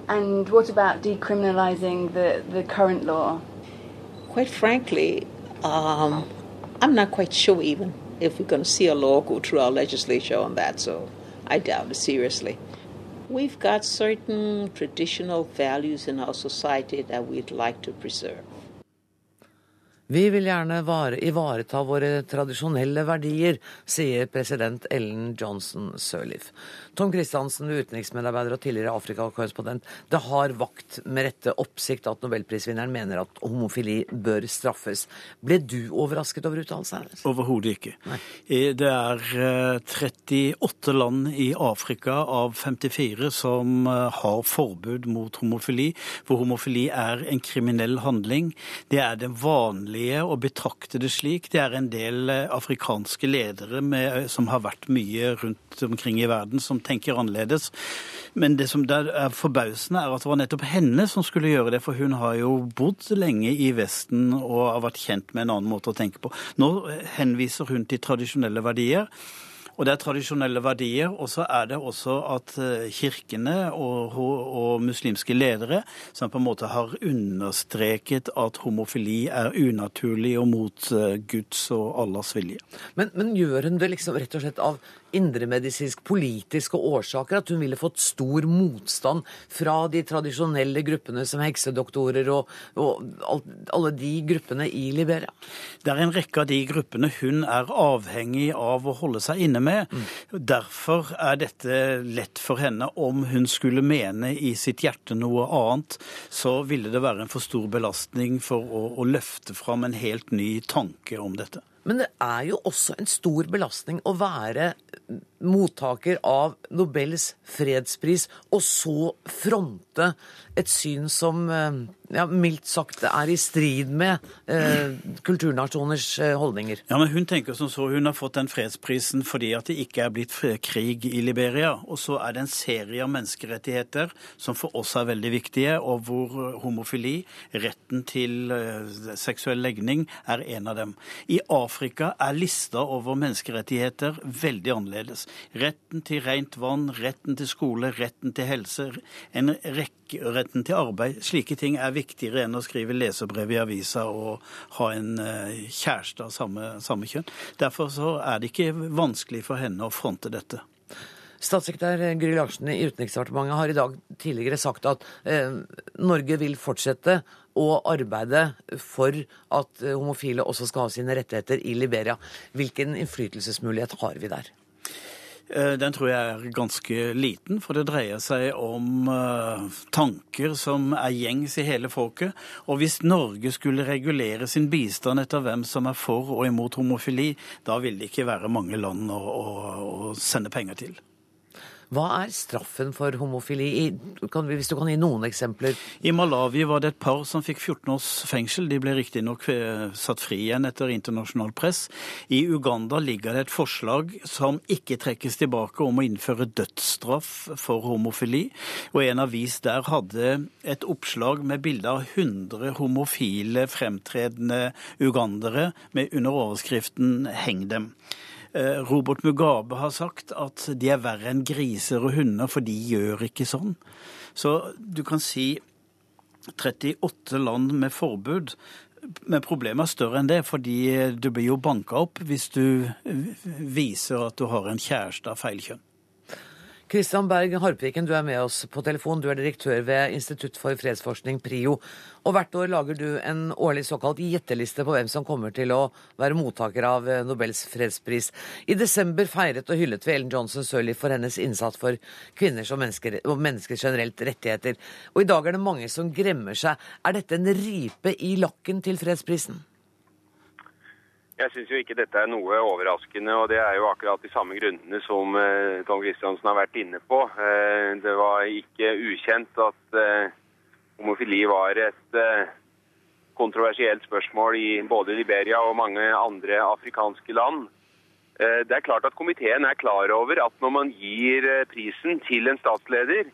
And what about decriminalizing the, the current law? Quite frankly, um, I'm not quite sure even if we're going to see a law go through our legislature on that, so I doubt it seriously. We've got certain traditional values in our society that we'd like to preserve. Vi vil gjerne ivareta våre tradisjonelle verdier, sier president Ellen Johnson Sirleaf. Tom Christiansen, utenriksmedarbeider og tidligere Afrikakorrespondent. Det har vakt med rette oppsikt at nobelprisvinneren mener at homofili bør straffes. Ble du overrasket over uttalelsen? Overhodet ikke. Nei. Det er 38 eh, land i Afrika av 54 som eh, har forbud mot homofili, for homofili er en kriminell handling. Det er den vanlige å betrakte det slik. Det er en del eh, afrikanske ledere med, som har vært mye rundt omkring i verden, som tenker annerledes. Men det som er forbausende, er at det var nettopp henne som skulle gjøre det. For hun har jo bodd lenge i Vesten og har vært kjent med en annen måte å tenke på. Nå henviser hun til tradisjonelle verdier. Og det er tradisjonelle verdier. Og så er det også at eh, kirkene og, og, muslimske ledere som på en måte har understreket at homofili er unaturlig og mot eh, Guds og Allahs vilje. Men, men gjør hun det liksom rett og slett av indremedisinsk politiske årsaker at hun ville fått stor motstand fra de tradisjonelle gruppene som heksedoktorer og, og alle de gruppene i Liberia? Det er en rekke av de gruppene hun er avhengig av å holde seg inne med. Mm. Derfor er dette lett for henne. Om hun skulle mene i sitt hjerte noe annet, så ville det være en for stor belastning for å, å løfte fram en helt ny tanke om dette. Men det er jo også en stor belastning å være mottaker av Nobels fredspris, og så fronte et syn som eh, ja, mildt sagt er i strid med eh, kulturnasjoners eh, holdninger. Ja, men Hun tenker som så, hun har fått den fredsprisen fordi at det ikke er blitt krig i Liberia. Og så er det en serie av menneskerettigheter som for oss er veldig viktige, og hvor eh, homofili, retten til seksuell legning, er en av dem. I Afrika er lista over menneskerettigheter veldig annerledes. Retten til rent vann, retten til skole, retten til helse, en rekke, retten til arbeid. Slike ting er viktigere enn å skrive leserbrev i avisa og ha en eh, kjæreste av samme, samme kjønn. Derfor er det ikke vanskelig for henne å fronte dette. Statssekretær Gry Larsen i Utenriksdepartementet har i dag tidligere sagt at eh, Norge vil fortsette å arbeide for at homofile også skal ha sine rettigheter i Liberia. Hvilken innflytelsesmulighet har vi der? Eh, den tror jeg er ganske liten, for det dreier seg om uh, tanker som er gjengs i hele folket. Og hvis Norge skulle regulere sin bistand etter hvem som er for og imot homofili, da vil det ikke være mange land å, å, å sende penger til. Hva er straffen for homofili, hvis du kan gi noen eksempler? I Malawi var det et par som fikk 14 års fengsel. De ble riktignok eh, satt fri igjen etter internasjonalt press. I Uganda ligger det et forslag som ikke trekkes tilbake om å innføre dødsstraff for homofili. Og en avis der hadde et oppslag med bilde av 100 homofile fremtredende ugandere med under overskriften 'Heng dem'. Eh, Robert Mugabe har sagt at de er verre enn griser og hunder, for de gjør ikke sånn. Så du kan si 38 land med forbud. Men problemet er større enn det, fordi du blir jo banka opp hvis du viser at du har en kjæreste av feil kjønn. Kristian Berg Harpviken, du er med oss på telefon. Du er direktør ved Institutt for fredsforskning, PRIO. Og hvert år lager du en årlig såkalt gjetteliste på hvem som kommer til å være mottaker av eh, Nobels fredspris. I desember feiret og hyllet vi Ellen Johnson Sirleaf for hennes innsats for kvinners og, mennesker, og mennesker generelt rettigheter. Og i dag er det mange som gremmer seg. Er dette en ripe i lakken til fredsprisen? Jeg syns jo ikke dette er noe overraskende, og det er jo akkurat de samme grunnene som eh, Tom Christiansen har vært inne på. Eh, det var ikke ukjent at eh, homofili var et kontroversielt spørsmål i både Liberia og mange andre afrikanske land. Det er klart at komiteen er klar over at når man gir prisen til en statsleder,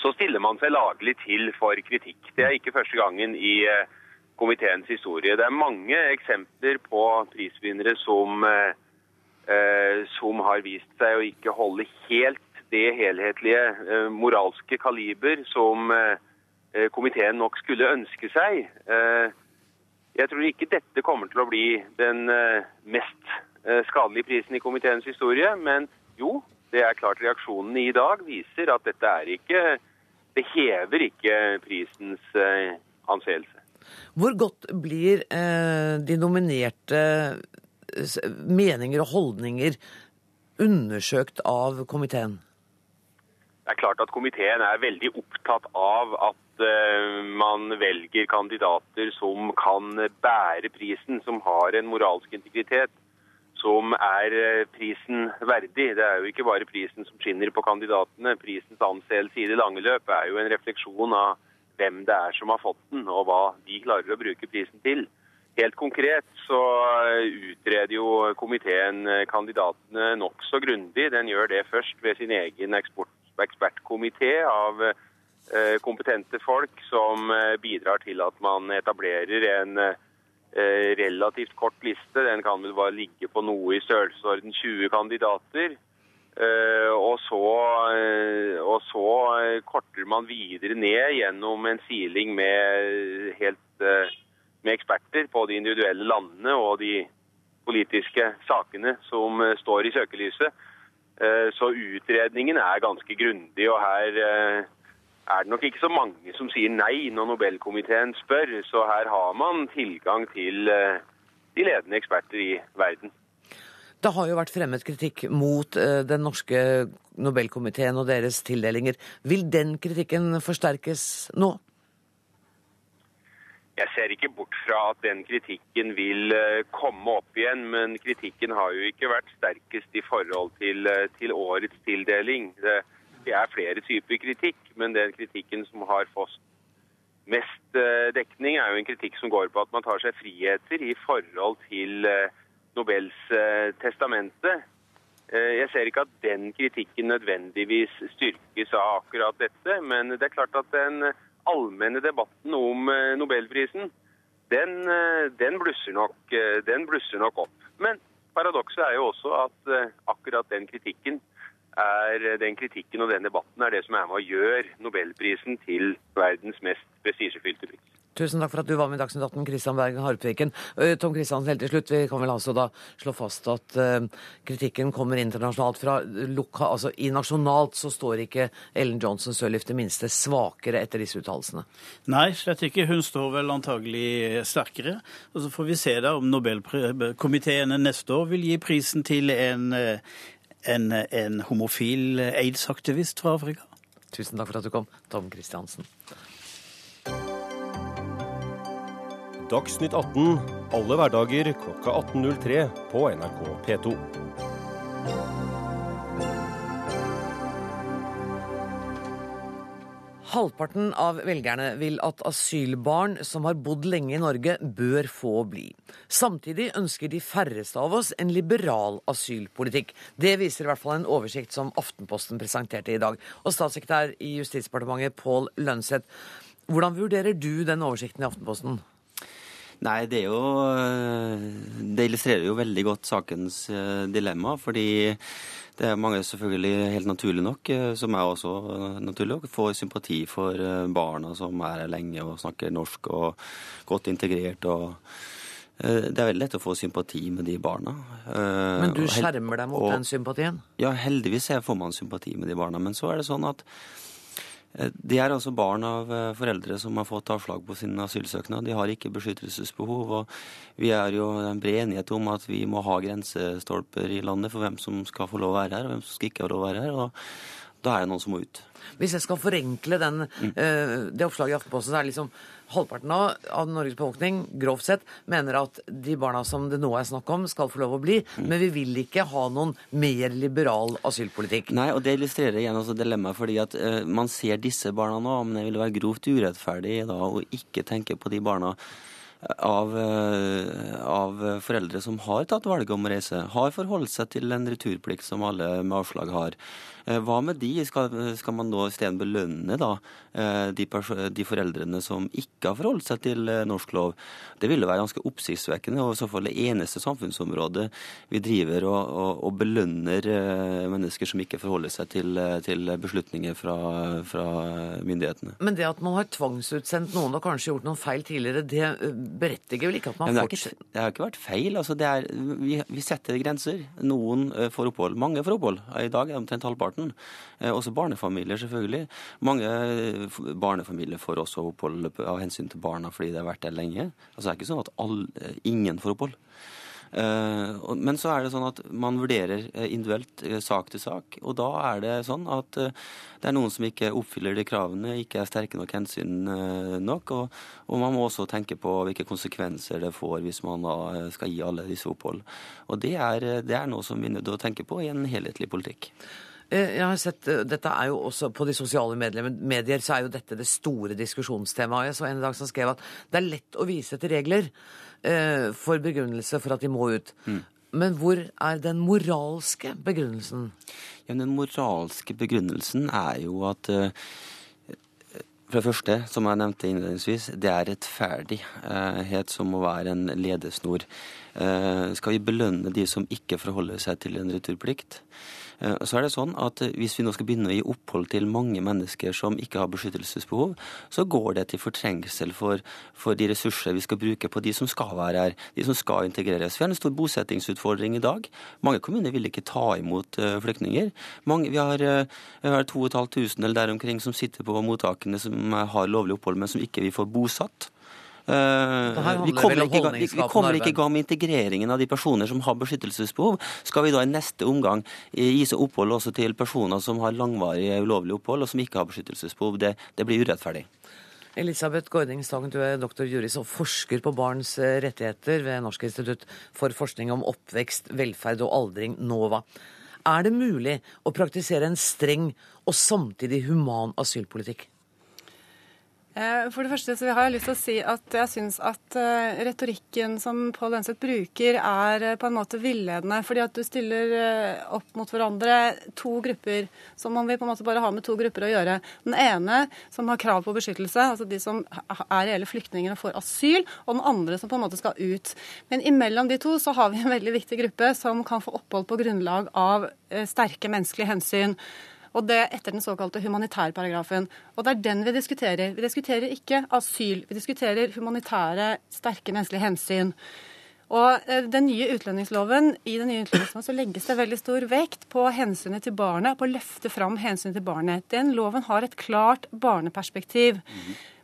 så stiller man seg laglig til for kritikk. Det er ikke første gangen i komiteens historie. Det er mange eksempler på prisvinnere som, eh, som har vist seg å ikke holde helt det helhetlige eh, moralske kaliber som eh, komiteen nok skulle ønske seg. Eh, jeg tror ikke dette kommer til å bli den eh, mest eh, skadelige prisen i komiteens historie, men jo, det er klart reaksjonene i dag viser at dette er ikke Det hever ikke prisens anseelse. Hvor godt blir eh, de nominerte eh, meninger og holdninger undersøkt av komiteen? Det er klart at komiteen er veldig opptatt av at uh, man velger kandidater som kan bære prisen, som har en moralsk integritet, som er uh, prisen verdig. Det er jo ikke bare prisen som skinner på kandidatene. Prisens anseelse i det lange løp er jo en refleksjon av hvem det er som har fått den, og hva de klarer å bruke prisen til. Helt konkret så utreder jo komiteen kandidatene nokså grundig. Den gjør det først ved sin egen ekspertkomité av eh, kompetente folk som eh, bidrar til at man etablerer en eh, relativt kort liste. Den kan vel bare ligge på noe i størrelsesorden 20 kandidater. Og så, og så, korter man videre ned gjennom en siling med, helt, med eksperter på de individuelle landene og de politiske sakene som står i søkelyset. Eh, så utredningen er ganske grundig, og her eh, er det nok ikke så mange som sier nei når Nobelkomiteen spør. Så her har man tilgang til eh, de ledende eksperter i verden. Det har jo vært fremmet kritikk mot den norske Nobelkomiteen og deres tildelinger. Vil den kritikken forsterkes nå? Jeg ser ikke bort fra at den kritikken vil eh, komme opp igjen, men kritikken har jo ikke vært sterkest i forhold til, eh, til årets tildeling. Det, det, er flere typer kritikk, men den kritikken som har fått mest eh, dekning, er jo en kritikk som går på at man tar seg friheter i forhold til Nobels testamente. Jeg ser ikke at den kritikken nødvendigvis styrkes av akkurat dette, men det er klart at den allmenne debatten om eh, nobelprisen, den, eh, den, blusser nok, eh, den, blusser nok, opp. Men paradokset er jo også at akkurat den kritikken er den kritikken og den debatten er det som er med og gjør nobelprisen til verdens mest prestisjefylte pris. Tusen takk for at du var med i Dagsnytt 18, Kristian Berg Harpviken. Eh, Tom Kristiansen, helt til slutt, vi kan vel altså da slå fast at uh, kritikken kommer internasjonalt fra loka, altså I nasjonalt så står ikke Ellen Johnson Sirleaf det minste svakere etter disse uttalelsene? Nei, slett ikke. Hun står vel antagelig sterkere. Og så får vi se da om Nobelkomiteene neste år vil gi prisen til en, eh, en, en homofil aids-aktivist fra Afrika. Tusen takk for at du kom, Tom Kristiansen. Dagsnytt 18 alle hverdager klokka 18.03 på NRK P2. Halvparten av velgerne vil at asylbarn som har bodd lenge i Norge, bør få bli. Samtidig ønsker de færreste av oss en liberal asylpolitikk. Det viser i hvert fall en oversikt som Aftenposten presenterte i dag. Og statssekretær i Justisdepartementet Pål Lønseth, hvordan vurderer du den oversikten i Aftenposten? Nei, det er jo eh, Det illustrerer jo veldig godt sakens eh, dilemma. Fordi det er mange, selvfølgelig helt naturlig nok, eh, som er også naturlig nok, får sympati for barna som er her lenge og snakker norsk og godt integrert. og det er veldig lett å få sympati med de barna. Men du skjermer deg mot den sympatien? Ja, heldigvis får man sympati med de barna. Men så er det sånn at de er altså barn av eh, foreldre som har fått avslag på sin asylsøknad. De har ikke beskyttelsesbehov. og Vi er jo en bred enighet om at vi må ha grensestolper i landet for hvem som skal få lov å være her, og hvem som skal ikke få lov å være her. og Da er det noen som må ut. Hvis jeg skal forenkle den, mm. uh, det oppslaget i Aftenposten, så er det liksom halvparten av, av, Norges befolkning grovt sett mener at de barna som det nå er snakk om, skal få lov å bli. Mm. Men vi vil ikke ha noen mer liberal asylpolitikk. Nei, og det illustrerer igjen også dilemmaet. fordi at uh, man ser disse barna nå, men det ville være grovt urettferdig da å ikke tenke på de barna av, eh, av, foreldre som har tatt valget om å reise, har forholdt seg til en returplikt som alle med avslag har. Eh, hva med de? Skal, skal man nå isteden belønne da, eh, de, de, foreldrene som ikke har forholdt seg til norsk lov? Det ville være ganske oppsiktsvekkende, og i så fall det eneste samfunnsområdet vi driver og, og, og belønner mennesker som ikke forholder seg til, til beslutninger fra, fra, myndighetene. Men det at man har tvangsutsendt noen og kanskje gjort noen feil tidligere, det berettiger vel ikke at man fortsetter det har ikke vært feil. Altså, det er, vi, vi setter grenser. Noen eh, får opphold. Mange får opphold. I dag er det omtrent halvparten. Eh, Også barnefamilier, selvfølgelig. Mange eh, barnefamilier får også opphold av hensyn til barna fordi de har vært der lenge. Altså, det er ikke sånn at all, eh, ingen får opphold. Men så er det sånn at man vurderer individuelt sak til sak. Og da er det sånn at det er noen som ikke oppfyller de kravene, ikke er sterke nok hensyn nok. Og, og man må også tenke på hvilke konsekvenser det får hvis man da skal gi alle disse opphold. Og det er, det er noe som vi er nødt til å tenke på i en helhetlig politikk. Eh, Jeg har sett, eh, dette er jo også På de sosiale medier, så er jo dette det store diskusjonstemaet. Jeg så en dag som skrev at det er lett å vise til regler eh, for begrunnelse for at de må ut. Men hvor er den moralske begrunnelsen? Ja, Den moralske begrunnelsen er jo at eh, for det første, som jeg nevnte innledningsvis, det er rettferdighet som må være en ledesnor. Skal vi belønne de som ikke forholder seg til en returplikt? Eh, Så er det sånn at eh, Hvis vi nå skal begynne å gi opphold til mange mennesker som ikke har beskyttelsesbehov, så går det til fortrengsel for, for de ressurser vi skal bruke på de som skal være her, de som skal integreres. Vi har en stor bosettingsutfordring i dag. Mange kommuner vil ikke ta imot eh, flyktninger. Mange, vi har, vi har 2500 eller der omkring som sitter på mottakene som har lovlig opphold, men som ikke vil få bosatt. Eh, vi kommer, ikke, vi, vi kommer ikke i gang med integreringen av de personer som har beskyttelsesbehov. Skal vi da i neste omgang eh, gi seg opphold også til personer som har langvarig ulovlig opphold, og som ikke har beskyttelsesbehov? Det, det blir urettferdig. Elisabeth Gording Stang, du er doktor juris og forsker på barns eh, rettigheter ved Norsk institutt for forskning om oppvekst, velferd og aldring, NOVA. Er det mulig å praktisere en streng og samtidig human asylpolitikk? Eh, For det første så har jeg lyst til å si at jeg syns at eh, retorikken som Pål Lønseth bruker, er eh, på en måte villedende. Fordi at du stiller opp mot hverandre to grupper som man vil på en måte bare ha med to grupper å gjøre. Den ene som har krav på beskyttelse, altså de som er reelle flyktninger og får asyl, og den andre som på en måte skal ut. Men imellom de to så har vi en veldig viktig gruppe som kan få opphold på grunnlag av sterke menneskelige hensyn. Og det etter den såkalte humanitærparagrafen. Og det er den vi diskuterer. Vi diskuterer ikke asyl. Vi diskuterer humanitære, sterke menneskelige hensyn. Og eh, den nye utlendingsloven, I den nye utlendingsloven så legges det veldig stor vekt på hensynet til barnet, på å løfte fram hensynet til barnet. Den loven har et klart barneperspektiv.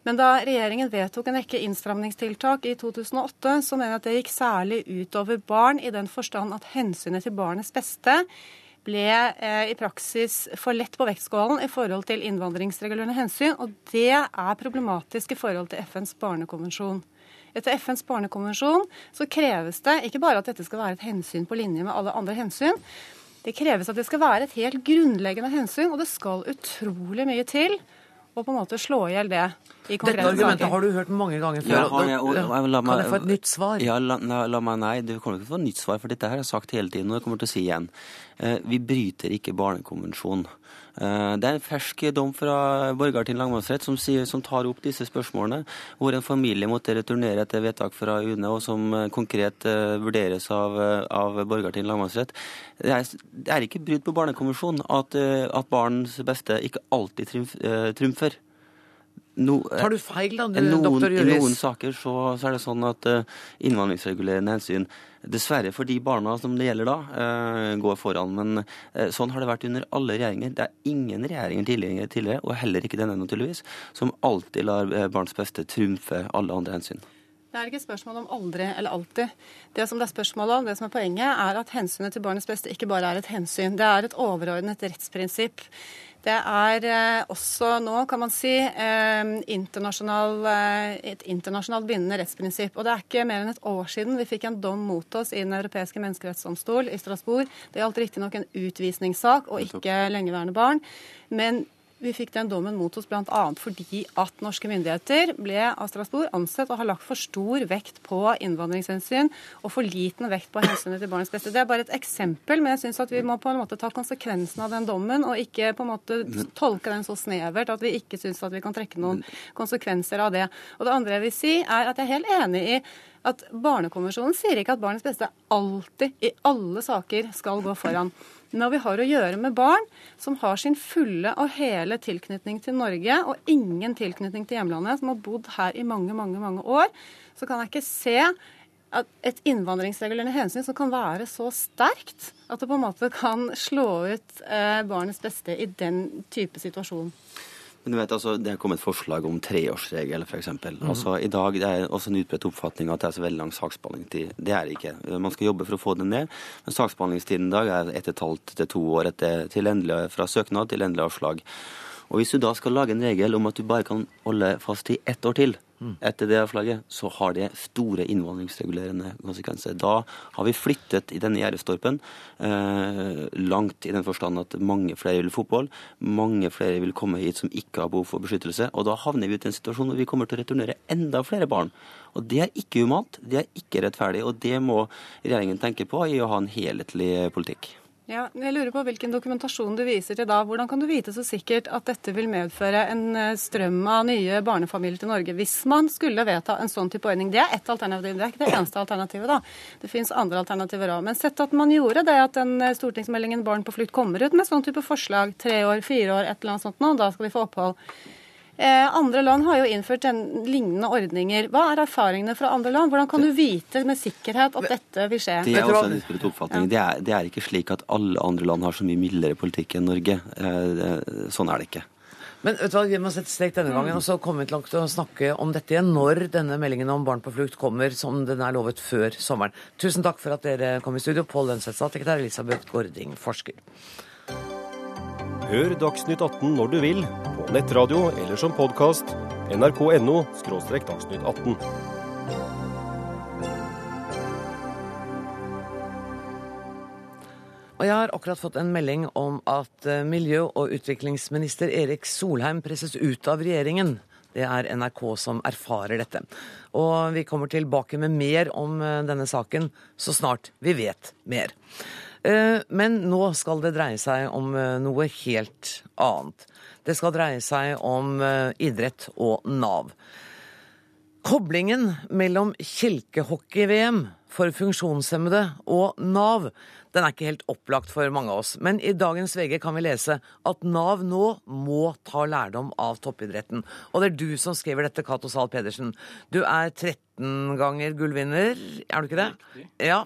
Men da regjeringen vedtok en rekke innstramningstiltak i 2008, så mener jeg at det gikk særlig utover barn, i den forstand at hensynet til barnets beste ble eh, i praksis for lett på vektskålen i forhold til innvandringsregulerende hensyn, og det er problematisk i forhold til FNs barnekonvensjon. Etter FNs barnekonvensjon så kreves det ikke bare at dette skal være et hensyn på linje med alle andre hensyn, det kreves at det skal være et helt grunnleggende hensyn, og det skal utrolig mye til å på en måte slå i hjel det i Dette konkrete argumentet saker. har du hørt mange ganger før. Ja, har jeg- og- og- la kan jeg få et nytt svar? Ja, la, la, la meg nei. Du kommer ikke til å få et nytt svar, for dette her har jeg sagt hele tiden, og jeg kommer til å si igjen. Eh, vi bryter ikke barnekonvensjonen. Eh, det er en fersk dom fra Borgarting lagmannsrett som, sier, som tar opp disse spørsmålene, hvor en familie måtte returnere etter vedtak fra UNE, og som eh, konkret eh, vurderes av, av Borgarting lagmannsrett. Det er, det er ikke brudd på barnekonvensjonen at, at barns beste ikke alltid trumf, trumfer. No, Tar du feil da, du, noen, doktor I noen saker så, så er det sånn at uh, innvandringsregulerende hensyn dessverre for de barna som det gjelder da, uh, går foran. Men uh, sånn har det vært under alle regjeringer. Det er ingen regjeringer tidligere, tidligere og heller ikke denne naturligvis, som alltid lar eh, barns beste trumfe alle andre hensyn. Det er ikke spørsmål om aldri eller alltid. Det som det er spørsmål om, det som er poenget, er at hensynet til barnets beste ikke bare er et hensyn. Det er et overordnet rettsprinsipp. Det er eh, også nå, kan man si, eh, internasjonal, eh, et internasjonalt bindende rettsprinsipp. Og det er ikke mer enn et år siden vi fikk en dom mot oss i Den europeiske menneskerettsdomstol i Strasbourg. Det gjaldt riktignok en utvisningssak og ikke lengeværende barn. Men vi fikk den dommen mot oss bl.a. fordi at norske myndigheter ble av Strasbourg ansett å ha lagt for stor vekt på innvandringshensyn og for liten vekt på hensynet til barnets beste. Det er bare et eksempel, men jeg syns at vi må på en måte ta konsekvensen av den dommen, og ikke på en måte tolke den så snevert at vi ikke syns at vi kan trekke noen konsekvenser av det. Og det andre jeg vil si, er at jeg er helt enig i at Barnekonvensjonen sier ikke at barnets beste alltid, i alle saker, skal gå foran. Når vi har å gjøre med barn som har sin fulle og hele tilknytning til Norge, og ingen tilknytning til hjemlandet, som har bodd her i mange, mange, mange år, så kan jeg ikke se at et innvandringsregulerende hensyn som kan være så sterkt at det på en måte kan slå ut eh, barnets beste i den type situasjon. Men du vet, altså, Det er kommet forslag om treårsregel, f.eks. Mm. Altså, I dag det er også en utbredt oppfatning at det er så veldig lang saksbehandlingstid. Det er det ikke. Man skal jobbe for å få den ned. Men saksbehandlingstiden i dag er ett og et halvt til to år etter, til endelig, fra søknad til endelig avslag. Og Hvis du da skal lage en regel om at du bare kan holde fast i ett år til, etter det flagget, så har det store innvandringsregulerende konsekvenser. Da har vi flyttet i denne gjerdestolpen eh, langt i den forstand at mange flere vil fotball. Mange flere vil komme hit som ikke har behov for beskyttelse. Og da havner vi ut i en situasjon hvor vi kommer til å returnere enda flere barn. Og det er ikke humant, det er ikke rettferdig, og det må regjeringen tenke på i å ha en helhetlig politikk. Ja, jeg lurer på Hvilken dokumentasjon du viser til da. Hvordan kan du vite så sikkert at dette vil medføre en eh, strøm av nye barnefamilier til Norge, hvis man skulle vedta en sånn type ordning? Det er ett alternativ, det er ikke det eneste alternativet. da. Det finnes andre alternativer òg. Men sett at man gjorde det, at den eh, stortingsmeldingen Barn på flukt kommer ut med sånn type forslag, tre år, fire år, et eller annet sånt nå, da skal de få opphold. Eh, andre land har jo innført en, lignende ordninger. Hva er erfaringene fra andre land? Hvordan kan du vite med sikkerhet at dette vil skje? Det er også en utbredt oppfatning. Det, er, det, er, ikke slik at alle andre land har så mye mildere politikk enn Norge. Eh, sånn er det ikke. Men vet du hva, Vi må sette strek denne gangen, og så kommer vi til å snakke om dette igjen når denne meldingen om barn på flukt kommer, som den er lovet før sommeren. Tusen takk for at dere kom i studio. Pål Lønseth, statssekretær, Elisabeth Gording, forsker. Hør Dagsnytt 18 når du vil, på nettradio eller som podkast. nrk.no – dagsnytt 18. Og jeg har akkurat fått en melding om at eh, miljø- og utviklingsminister Erik Solheim presses ut av regjeringen. Det er NRK som erfarer dette. Og vi kommer tilbake med mer om eh, denne saken så snart vi vet mer. Eh, men nå skal det dreie seg om noe helt annet. Det skal dreie seg om eh, idrett og Nav. Koblingen mellom kjelkehockey-VM for funksjonshemmede og Nav den er ikke helt opplagt for mange av oss. Men i dagens VG kan vi lese at Nav nå må ta lærdom av toppidretten. Og det er du som skriver dette, Cato Zahl Pedersen. Du er 13 ganger gullvinner, er du ikke det? Ja.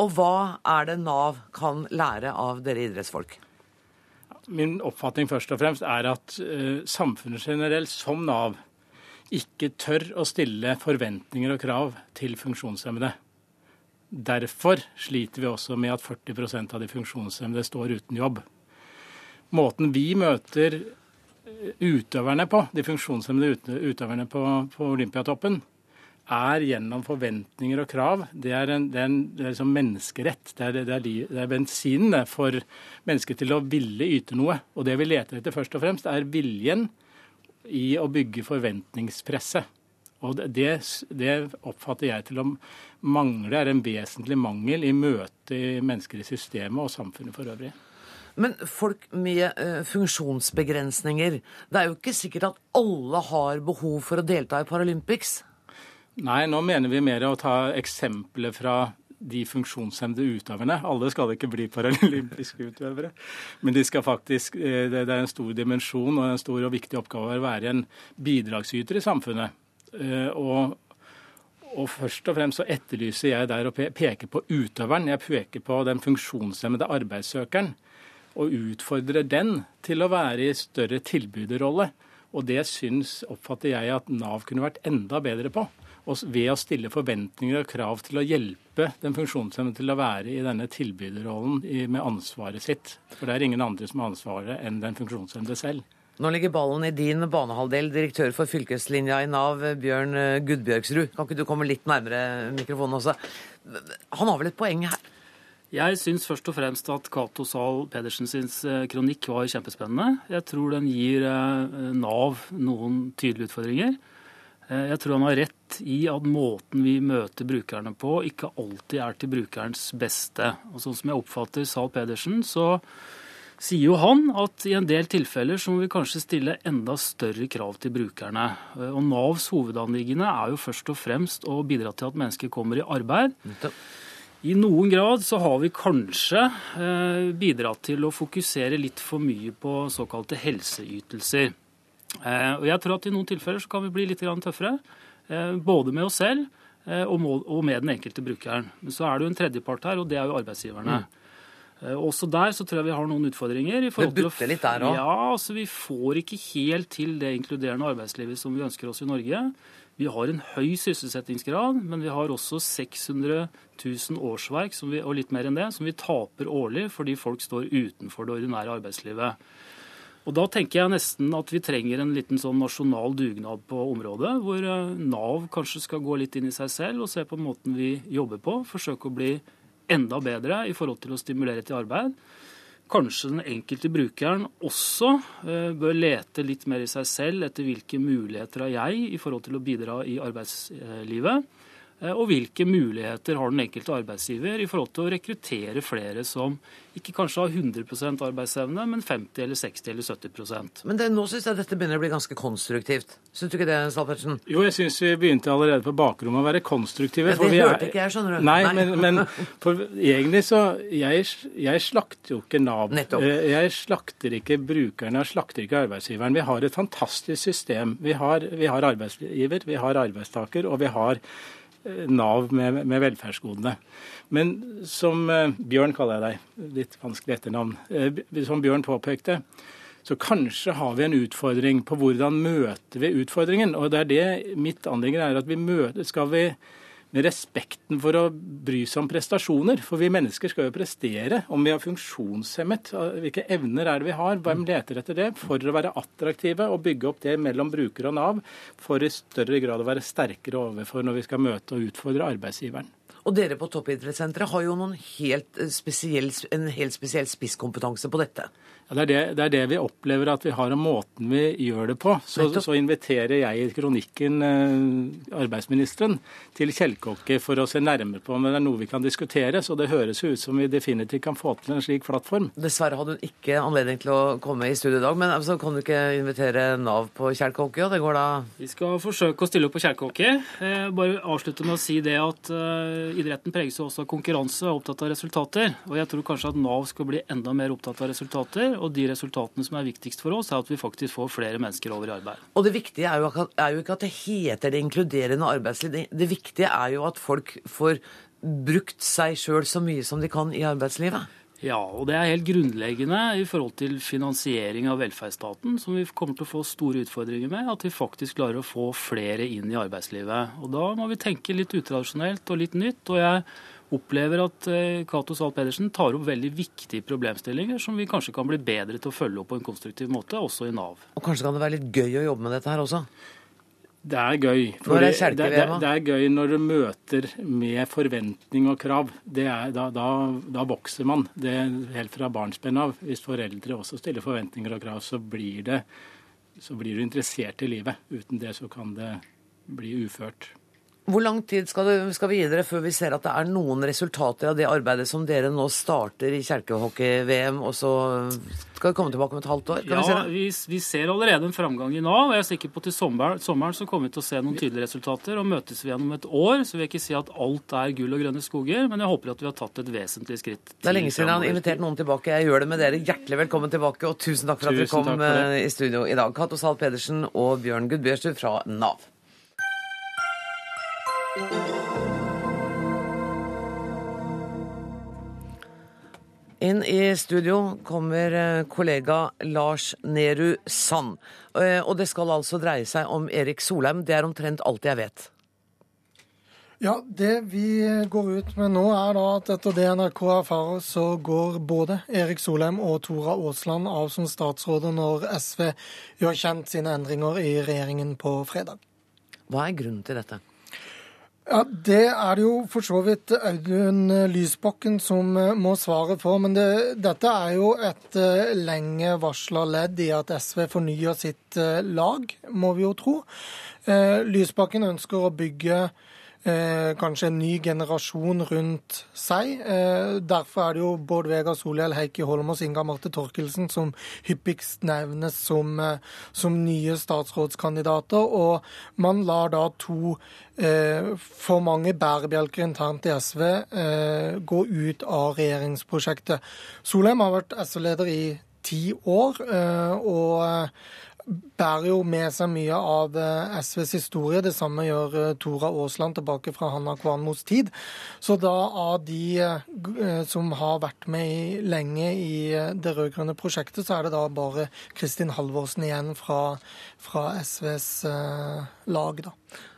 Og hva er det Nav kan lære av dere idrettsfolk? Min oppfatning først og fremst er at uh, samfunnet generelt, som Nav, ikke tør å stille forventninger og krav til funksjonshemmede. Derfor sliter vi også med at 40% av de funksjonshemmede står uten jobb. Måten vi møter eh, utøverne på, de funksjonshemmede utøverne på, på Olympiatoppen, er gjennom forventninger og krav. Det er, en, det er, en, det er liksom menneskerett. Det er, det, er bensinen for mennesket til å ville yte noe. Og det vi leter etter først og fremst, er viljen i å bygge forventningspresset. Og det, oppfatter jeg til å mangle, er en vesentlig mangel i møte i mennesker i systemet og samfunnet for øvrig. Men folk med uh, funksjonsbegrensninger, det er jo ikke sikkert at alle har behov for å delta i Paralympics? Nei, nå mener vi mer å ta eksempler fra de funksjonshemmede utøverne. Alle skal ikke bli paralympiske utøvere. Men de skal faktisk, eh, det er en stor dimensjon og en stor og viktig oppgave å være en bidragsyter i samfunnet. Eh, og, og først og fremst så etterlyser jeg der å peke på utøveren. Jeg peker på den funksjonshemmede arbeidssøkeren. Og utfordrer den til å være i større tilbyderrolle. Og det syns, oppfatter jeg, at Nav kunne vært enda bedre på ved å stille forventninger og krav til å hjelpe den funksjonshemmede til å være i denne tilbyderrollen med ansvaret sitt. For det er ingen andre som har ansvaret enn den funksjonshemmede selv. Nå ligger ballen i din banehalvdel, direktør for fylkeslinja i Nav, Bjørn Gudbjørgsrud. Kan ikke du komme litt nærmere mikrofonen også? Han har vel et poeng her? Jeg syns først og fremst at Cato Zahl Pedersens eh, kronikk var kjempespennende. Jeg tror den gir eh, Nav noen tydelige utfordringer. Eh, jeg tror han har rett i at måten vi møter brukerne på, ikke alltid er til brukerens beste. Og sånn som jeg oppfatter Zahl Pedersen, så, sier jo han at i en del tilfeller så må vi kanskje stille enda større krav til brukerne. Og Navs hovedanliggende er jo først og fremst å bidra til at mennesker kommer i arbeid. I noen grad så har vi kanskje eh, bidratt til å fokusere litt for mye på såkalte helseytelser. Eh, og jeg tror at i noen tilfeller så kan vi bli litt tøffere. Eh, både med oss selv eh, og, med den enkelte brukeren. Men så er det jo en tredjepart her, og det er jo arbeidsgiverne. Mm. Også der så tror jeg vi har noen utfordringer. i forhold til å- butter litt der òg? Ja, altså Vi får ikke helt til det inkluderende arbeidslivet som vi ønsker oss i Norge. Vi har en høy sysselsettingsgrad, men vi har også 600 000 årsverk som vi, og litt mer enn det, som vi taper årlig fordi folk står utenfor det ordinære arbeidslivet. Og Da tenker jeg nesten at vi trenger en liten sånn nasjonal dugnad på området, hvor eh, Nav kanskje skal gå litt inn i seg selv og se på måten vi jobber på. Forsøke å bli enda bedre i forhold til å stimulere til arbeid. Kanskje den enkelte brukeren også eh, bør lete litt mer i seg selv etter hvilke muligheter har jeg i forhold til å bidra i arbeidslivet. Eh, Og hvilke muligheter har den enkelte arbeidsgiver i forhold til å rekruttere flere som ikke kanskje har 100% arbeidsevne, men 50 eller 60 eller 70% Men det, nå syns jeg dette begynner å bli ganske konstruktivt. Syns du ikke det, Salpersen? Jo, jeg syns vi begynte allerede på bakrommet å være konstruktive. Ja, det hørte ikke jeg, skjønner du. Nei, Nei. Men, men for egentlig så Jeg, jeg slakter jo ikke Nav. Nettopp. Eh, Jeg slakter ikke brukerne, jeg slakter ikke arbeidsgiveren. Vi har et fantastisk system. Vi har, vi har arbeidsgiver, vi har arbeidstaker, og vi har Nav med, med velferdsgodene. Men som eh, Bjørn kaller jeg deg, litt vanskelig etternavn, eh, som Bjørn påpekte, så kanskje har vi en utfordring på hvordan møter vi utfordringen. Og det er det mitt anliggende er at vi møter Skal vi med respekten for å bry seg om prestasjoner. For vi mennesker skal jo prestere. Om vi er funksjonshemmet, hvilke evner er det vi har, hvem leter etter det? For å være attraktive og bygge opp det mellom bruker og Nav, for i større grad å være sterkere overfor når vi skal møte og utfordre arbeidsgiveren. Og dere på Toppidrettssenteret har jo noen helt eh, spesiell, en helt spesiell spisskompetanse på dette. Ja, det, er det, det er det vi opplever at vi har, og måten vi gjør det på. Så, så inviterer jeg i kronikken eh, arbeidsministeren til Kjellkokke for å se nærmere på om det er noe vi kan diskutere. Så det høres ut som vi definitivt kan få til en slik plattform. Dessverre hadde hun ikke anledning til å komme i studio i dag, men altså, kan du ikke invitere Nav på Kjellkokke? Og det går da Vi skal forsøke å stille opp på Kjellkokke. Eh, bare avslutte med å si det at eh, idretten preges jo også av konkurranse og er opptatt av resultater. Og jeg tror kanskje at Nav skal bli enda mer opptatt av resultater. Og de resultatene som er viktigst for oss, er at vi faktisk får flere mennesker over i arbeid. Og det viktige er jo, er jo ikke at det heter det inkluderende arbeidsliv. Det viktige er jo at folk får brukt seg sjøl så mye som de kan i arbeidslivet. Ja, og det er helt grunnleggende i forhold til finansiering av velferdsstaten, som vi kommer til å få store utfordringer med, at vi faktisk klarer å få flere inn i arbeidslivet. Og da må vi tenke litt utradisjonelt og litt nytt. og jeg opplever at eh, Cato Zahl Pedersen tar opp veldig viktige problemstillinger som vi kanskje kan bli bedre til å følge opp på en konstruktiv måte, også i Nav. Og kanskje kan det være litt gøy å jobbe med dette her også? Det er gøy. Når er det, det, det, det er gøy når du møter med forventning og krav. Det er, da, da, da vokser man. Det er helt fra barnsben av. Hvis foreldre også stiller forventninger og krav, så blir, det, så blir du interessert i livet. Uten det så kan det bli uført. Hvor lang tid skal, det, skal vi gi dere før vi ser at det er noen resultater av det arbeidet som dere nå starter i kjelkehockey-VM, og så skal vi komme tilbake om et halvt år? Kan vi se Ja, det? vi, vi ser allerede en framgang i Nav. og Jeg er sikker på at til sommeren, sommeren så kommer vi til å se noen tydelige resultater. og Møtes vi igjen om et år, så vil jeg ikke si at alt er gull og grønne skoger, men jeg håper at vi har tatt et vesentlig skritt. Det er lenge siden jeg har invitert noen tilbake. Jeg gjør det med dere. Hjertelig velkommen tilbake, og tusen takk for at dere kom eh, i studio i dag. Cato Zahl Pedersen og Bjørn Gudbjørstud fra Nav. Inn i studio kommer eh, kollega Lars Nehru Sand. Eh, Og det skal altså dreie seg om Erik Solheim. Det er omtrent alt jeg vet. Ja, Det vi går ut med nå, er da at etter det NRK erfarer, så går både Erik Solheim og Tora Aasland av som statsråder når SV gjør kjent sine endringer i regjeringen på fredag. Hva er grunnen til dette? Ja, Det er det jo for så vidt Audun Lysbakken som eh, må svare for. Men det, dette er jo et eh, lenge varsla ledd i at SV fornyer sitt eh, lag, må vi jo tro. Lysbakken ønsker å bygge kanskje en ny generasjon rundt seg. Eh, derfor er det jo Bård Vegar Solhjell, Heikki Holmås, Inga Marte Torkelsen som hyppigst nevnes som, eh, som nye statsrådskandidater. Og man lar da to eh, for mange bærebjelker internt i SV eh, gå ut av regjeringsprosjektet. Solheim har vært SV-leder i ti år. og bærer jo med seg mye av eh, SVs historie. Det samme gjør eh, Tora Aasland tilbake fra Hanna Kvanmos tid. Så da av de eh, som har vært med lenge i det rød-grønne prosjektet, så er det da bare Kristin Halvorsen igjen fra, fra SVs lag, da.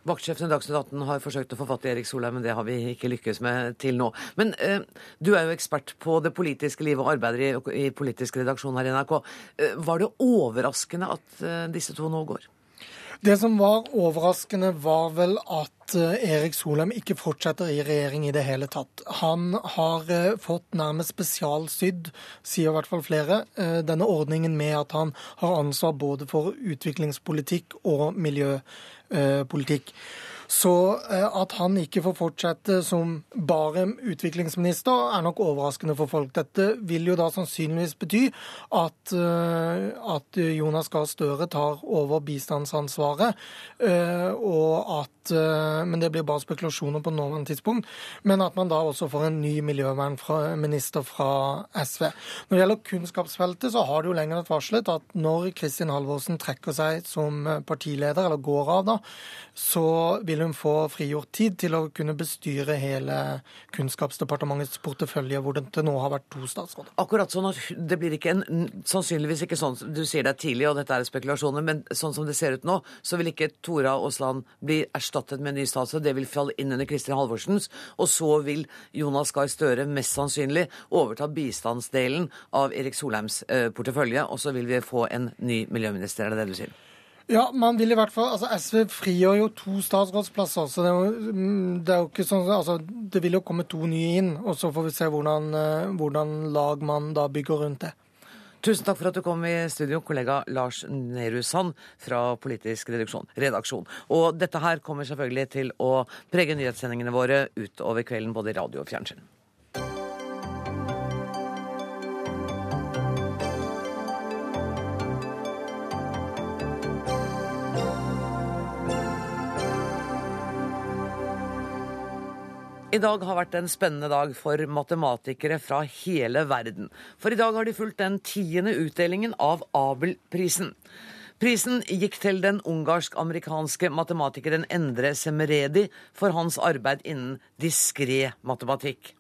Vaktsjefen i Dagsnytt 18 har forsøkt å få fatt i Erik Solheim, men det har vi ikke lykkes med til nå. Men eh, du er jo ekspert på det politiske livet og arbeider i, i politisk redaksjon her i NRK. Eh, var det overraskende at eh, disse to nå går? Det som var overraskende, var vel at eh, Erik Solheim ikke fortsetter i regjering i det hele tatt. Han har eh, fått nærmest spesialsydd, sier i hvert fall flere, eh, denne ordningen med at han har ansvar både for utviklingspolitikk og miljøpolitikk politikk. Så eh, at han ikke får fortsette som bare utviklingsminister, er nok overraskende for folk. Dette vil jo da sannsynligvis bety at, eh, at Jonas Gahr Støre tar over bistandsansvaret, eh, og at Men det blir bare spekulasjoner på nåværende tidspunkt. Men at man da også får en ny miljøvernminister fra SV. Når det gjelder kunnskapsfeltet, så har det jo lenger vært varslet at når Kristin Halvorsen trekker seg som partileder, eller går av da, så vil hun få frigjort tid til å kunne bestyre hele Kunnskapsdepartementets portefølje, hvor det til nå har vært to statsråder. Akkurat sånn at det blir ikke en, sannsynligvis ikke sånn du sier det er tidlig, og dette er spekulasjoner, men sånn som det ser ut nå, så vil ikke Tora Aasland bli erstattet med en ny statsråd. Det vil falle inn under Kristin Halvorsens. Og så vil Jonas Gahr Støre mest sannsynlig overta bistandsdelen av Erik Solheims eh, portefølje, og så vil vi få en ny miljøminister, er det det du sier? Ja, man vil i hvert fall, altså SV frigjør jo to statsrådsplasser. så Det er jo, mm, det er jo ikke sånn, altså det vil jo komme to nye inn. og Så får vi se hvordan, eh, hvordan lag man da bygger rundt det. Tusen takk for at du kom i studio, kollega Lars Nehru Sand fra Politisk redaksjon. Og dette her kommer selvfølgelig til å prege nyhetssendingene våre utover kvelden, både i radio og fjernsyn. I dag har vært en spennende dag for matematikere fra hele verden. For i dag har de fulgt den tiende utdelingen av Abel-prisen. Prisen gikk til den ungarsk-amerikanske matematikeren Endre Semeredi for hans arbeid innen diskré matematikk.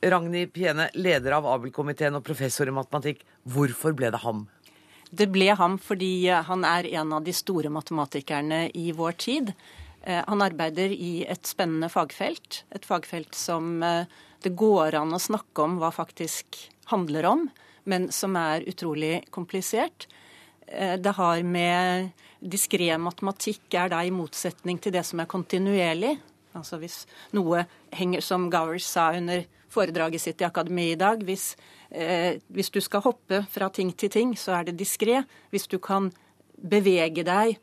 Ragnhild Piene, leder av Abel-komiteen og professor i matematikk. Hvorfor ble det ham? Det ble ham fordi han er en av de store matematikerne i vår tid. Eh, han arbeider i et spennende fagfelt. Et fagfelt som eh, det går an å snakke om hva faktisk handler om, men som er utrolig komplisert. Eh, det har med diskré matematikk er da i motsetning til det som er kontinuerlig. Altså hvis noe henger, som Gowers sa under foredraget sitt i Akademiet i dag, hvis, eh, hvis, du skal hoppe fra ting til ting, så er det diskré. Hvis du kan bevege deg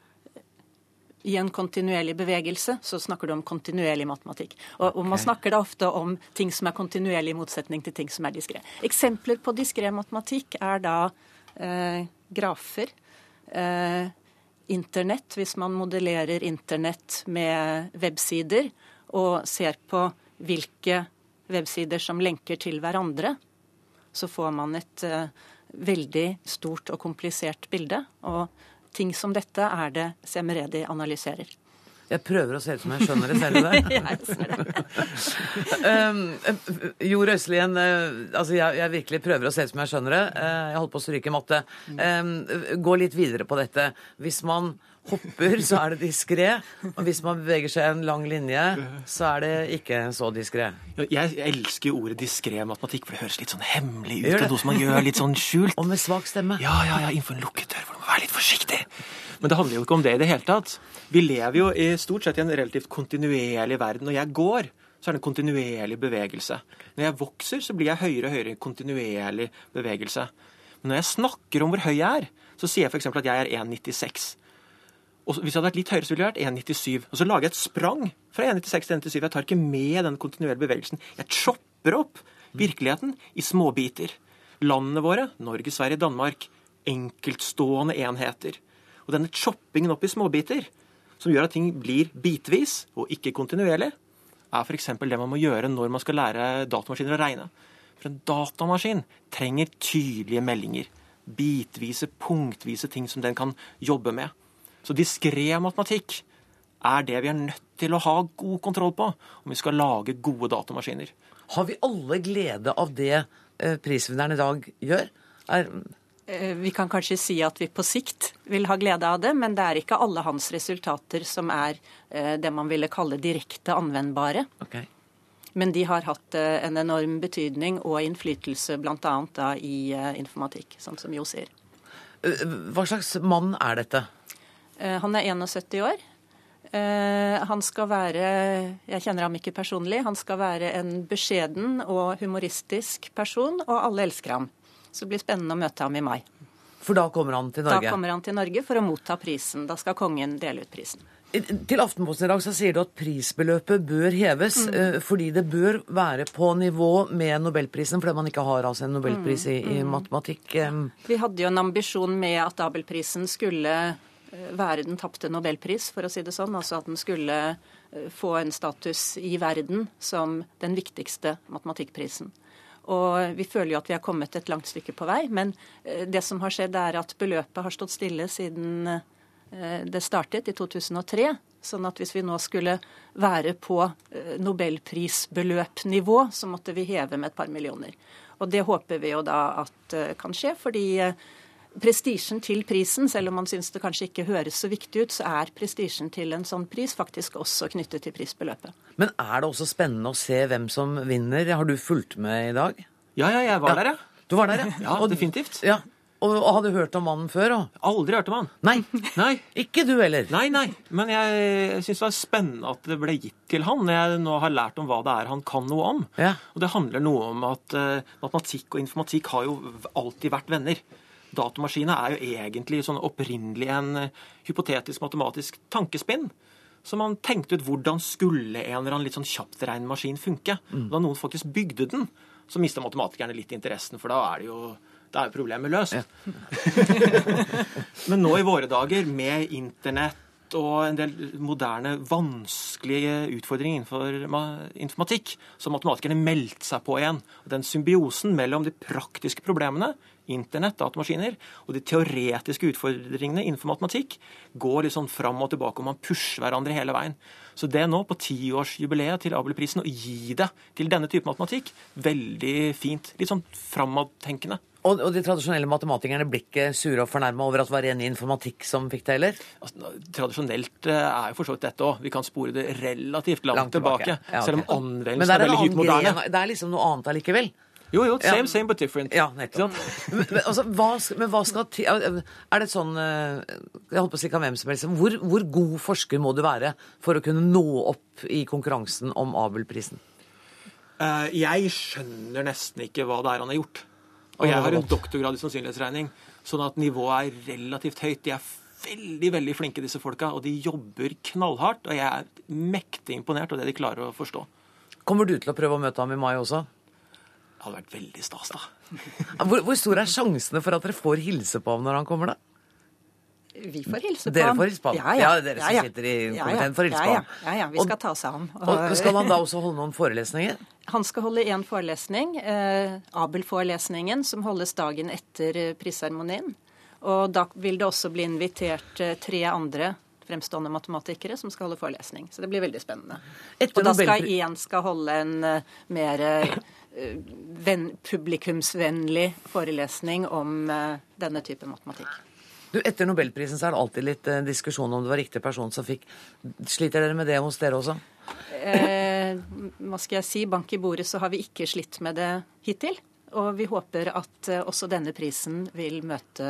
i en kontinuerlig bevegelse, så snakker du om kontinuerlig matematikk. Og, og Man snakker da ofte om ting som er kontinuerlig i motsetning til ting som er diskré. Eksempler på diskré matematikk er da eh, grafer. Eh, Internett, hvis man modellerer Internett med websider og ser på hvilke websider som lenker til hverandre, så får man et eh, veldig stort og komplisert bilde. Og ting som dette er det Semeredi analyserer. Jeg prøver å se ut som jeg skjønner det, selv. det? jeg ser det. um, jo Røiselien, uh, altså jeg, jeg, virkelig prøver å se ut som jeg skjønner det. Uh, jeg holdt på å stryke matte. Um, gå litt videre på dette. Hvis man hopper, så er det diskré. Og hvis man beveger seg en lang linje, så er det ikke så diskré. Jeg elsker ordet diskré matematikk, for det høres litt sånn hemmelig ut. Det noe som man gjør litt sånn skjult. Og med svak stemme. Ja, ja, ja, innenfor en lukket dør, for du må være litt forsiktig. Men det handler jo ikke om det i det hele tatt. Vi lever jo i stort sett i en relativt kontinuerlig verden. Når jeg går, så er det en kontinuerlig bevegelse. Når jeg vokser, så blir jeg høyere og høyere i kontinuerlig bevegelse. Men når jeg snakker om hvor høy jeg er, så sier jeg f.eks. at jeg er 1,96. Og hvis jeg hadde vært litt høyere, så ville det vært 1,97. Og så lager jeg et sprang fra 1,96 til 1,97. Jeg tar ikke med den kontinuerlige bevegelsen. Jeg chopper opp virkeligheten i småbiter. Landene våre, Norge, Sverige, Danmark, enkeltstående enheter. Og denne choppingen opp i småbiter, som gjør at ting blir bitvis og ikke kontinuerlig, er f.eks. det man må gjøre når man skal lære datamaskiner å regne. For en datamaskin trenger tydelige meldinger. Bitvise, punktvise ting som den kan jobbe med. Så diskré matematikk er det vi er nødt til å ha god kontroll på om vi skal lage gode datamaskiner. Har vi alle glede av det eh, prisvinneren i dag gjør? Er, Eh, Vi kan kanskje si at vi på sikt vil ha glede av det, men det er ikke alle hans resultater som er eh, det man ville kalle direkte anvendbare. Okay. Men de har hatt en enorm betydning og innflytelse bl.a. i informatikk, sånn som Jo sier. hva slags mann er dette? Eh, Han er 71 år. Eh, Han skal være Jeg kjenner ham ikke personlig. Han skal være en beskjeden og humoristisk person, og alle elsker ham. Så det blir spennende å møte ham i mai. For da kommer han til Norge? Da kommer han til Norge for å motta prisen. Da skal kongen dele ut prisen. Til Aftenposten i dag så sier du at prisbeløpet bør heves, Mm. eh, fordi det bør være på nivå med nobelprisen, fordi man ikke har altså en nobelpris i, Mm, i matematikk. eh. Vi hadde jo en ambisjon med at Abelprisen skulle være den tapte nobelpris, for å si det sånn. Altså at den skulle eh, få en status i verden som den viktigste matematikkprisen. Og vi føler jo at vi har kommet et langt stykke på vei, men eh, det som har skjedd, er at beløpet har stått stille siden eh, det startet i 2003. Sånn at hvis vi nå skulle være på eh, nobelprisbeløpnivå, så måtte vi heve med et par millioner. Og det håper vi jo da at eh, kan skje, fordi eh, prestisjen til prisen, selv om man syns det kanskje ikke høres så viktig ut, så er prestisjen til en sånn pris faktisk også knyttet til prisbeløpet. Men er det også spennende å se hvem som vinner? Har du fulgt med i dag? Ja, ja, jeg var der, ja. Du var der, ja? Ja, definitivt. Ja. Og, og hadde hørt om mannen før? Og... Aldri hørt om han. Nei. Nei. Ikke du heller? Nei, nei. Men jeg syns det var spennende at det ble gitt til han. når Jeg nå har lært om hva det er han kan noe om. Ja. Og det handler noe om at uh, matematikk og informatikk har jo alltid vært venner. Datamaskiner er jo egentlig sånn opprinnelig en eh, hypotetisk matematisk tankespinn. Så man tenkte ut hvordan skulle en eller annen litt sånn kjapptregnende maskin funke. Mm. Da noen faktisk bygde den, så mista matematikerne litt interessen, for da er det jo da er problemet løst. Men nå i våre dager, med internett og en del moderne, vanskelige utfordringer innenfor informatikk, så matematikerne meldte seg på igjen. Den symbiosen mellom de praktiske problemene, internett, datamaskiner, og de teoretiske utfordringene innenfor matematikk, går sånn fram og tilbake, og man pusher hverandre hele veien. Så det nå, på tiårsjubileet til Abelprisen, å gi det til denne type matematikk, veldig fint. Litt sånn framovertenkende. Og, og de tradisjonelle matematikerne blir ikke sure og fornærma over at det var ren informatikk som fikk det, heller? Altså, tradisjonelt eh, er jo for så vidt dette òg. Vi kan spore det relativt langt, Langt tilbake. tilbake. Ja, okay. Selv om anvendelsen er er, veldig hypermoderne. gren, det er liksom noe annet allikevel? Jo, jo. Ja. Same, same but different. Ja, nettopp. Men, men, altså, hva, men hva skal til Er det sånn eh, Jeg holdt på å si kan hvem som helst hvor, hvor god forsker må du være for å kunne nå opp i konkurransen om Abelprisen? Eh, jeg skjønner nesten ikke hva det er han har gjort. Og jeg har en doktorgrad i sannsynlighetsregning, sånn at nivået er relativt høyt. De er veldig veldig flinke, disse folka, og de jobber knallhardt. Og jeg er mektig imponert av det de klarer å forstå. Kommer du til å prøve å møte ham i mai også? Det hadde vært veldig stas, da. Hvor, hvor store er sjansene for at dere får hilse på ham når han kommer, da? Vi får hilse på Dere ham. får hilse på ham? Ja, ja. Ja, dere som ja, sitter i komiteen får hilse på ham. Ja, ja. Vi Og- skal ta oss av ham. Og skal han da også holde noen forelesninger? Han skal holde én forelesning, eh, Abel-forelesningen, som holdes dagen etter eh, prisseremonien. Og da vil det også bli invitert eh, tre andre fremstående matematikere som skal holde forelesning. Så det blir veldig spennende. Etter og da skal én skal holde en uh, mer uh, venn, publikumsvennlig forelesning om uh, denne type matematikk. Du, Etter Nobelprisen så er det alltid litt eh, diskusjon om det var riktig person som fikk. Sliter dere med det hos dere også? Eh, hva skal jeg si, bank i bordet så har vi ikke slitt med det hittil. Og vi håper at eh, også denne prisen vil møte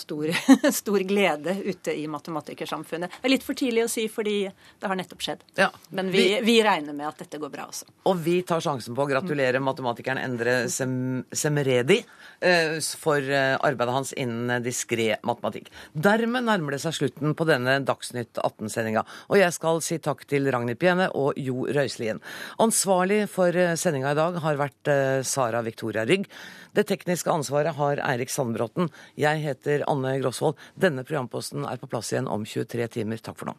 stor, stor glede ute i matematikersamfunnet. Det er litt for tidlig å si fordi det har nettopp skjedd. Ja. Men vi, vi regner med at dette går bra også. Og vi tar sjansen på å gratulere matematikeren Endre Sem Semredi eh, for eh, arbeidet hans innen diskré matematikk. Dermed nærmer det seg slutten på denne Dagsnytt 18-sendinga. Og jeg skal si takk til Ragnhild Piene og Jo Røiselien. Ansvarlig for eh, sendinga i dag har vært Sara Victoria Rygg. Det tekniske ansvaret har Eirik Sandbråten. Jeg heter Anne Grosvold. Denne programposten er på plass igjen om 23 timer. Takk for nå.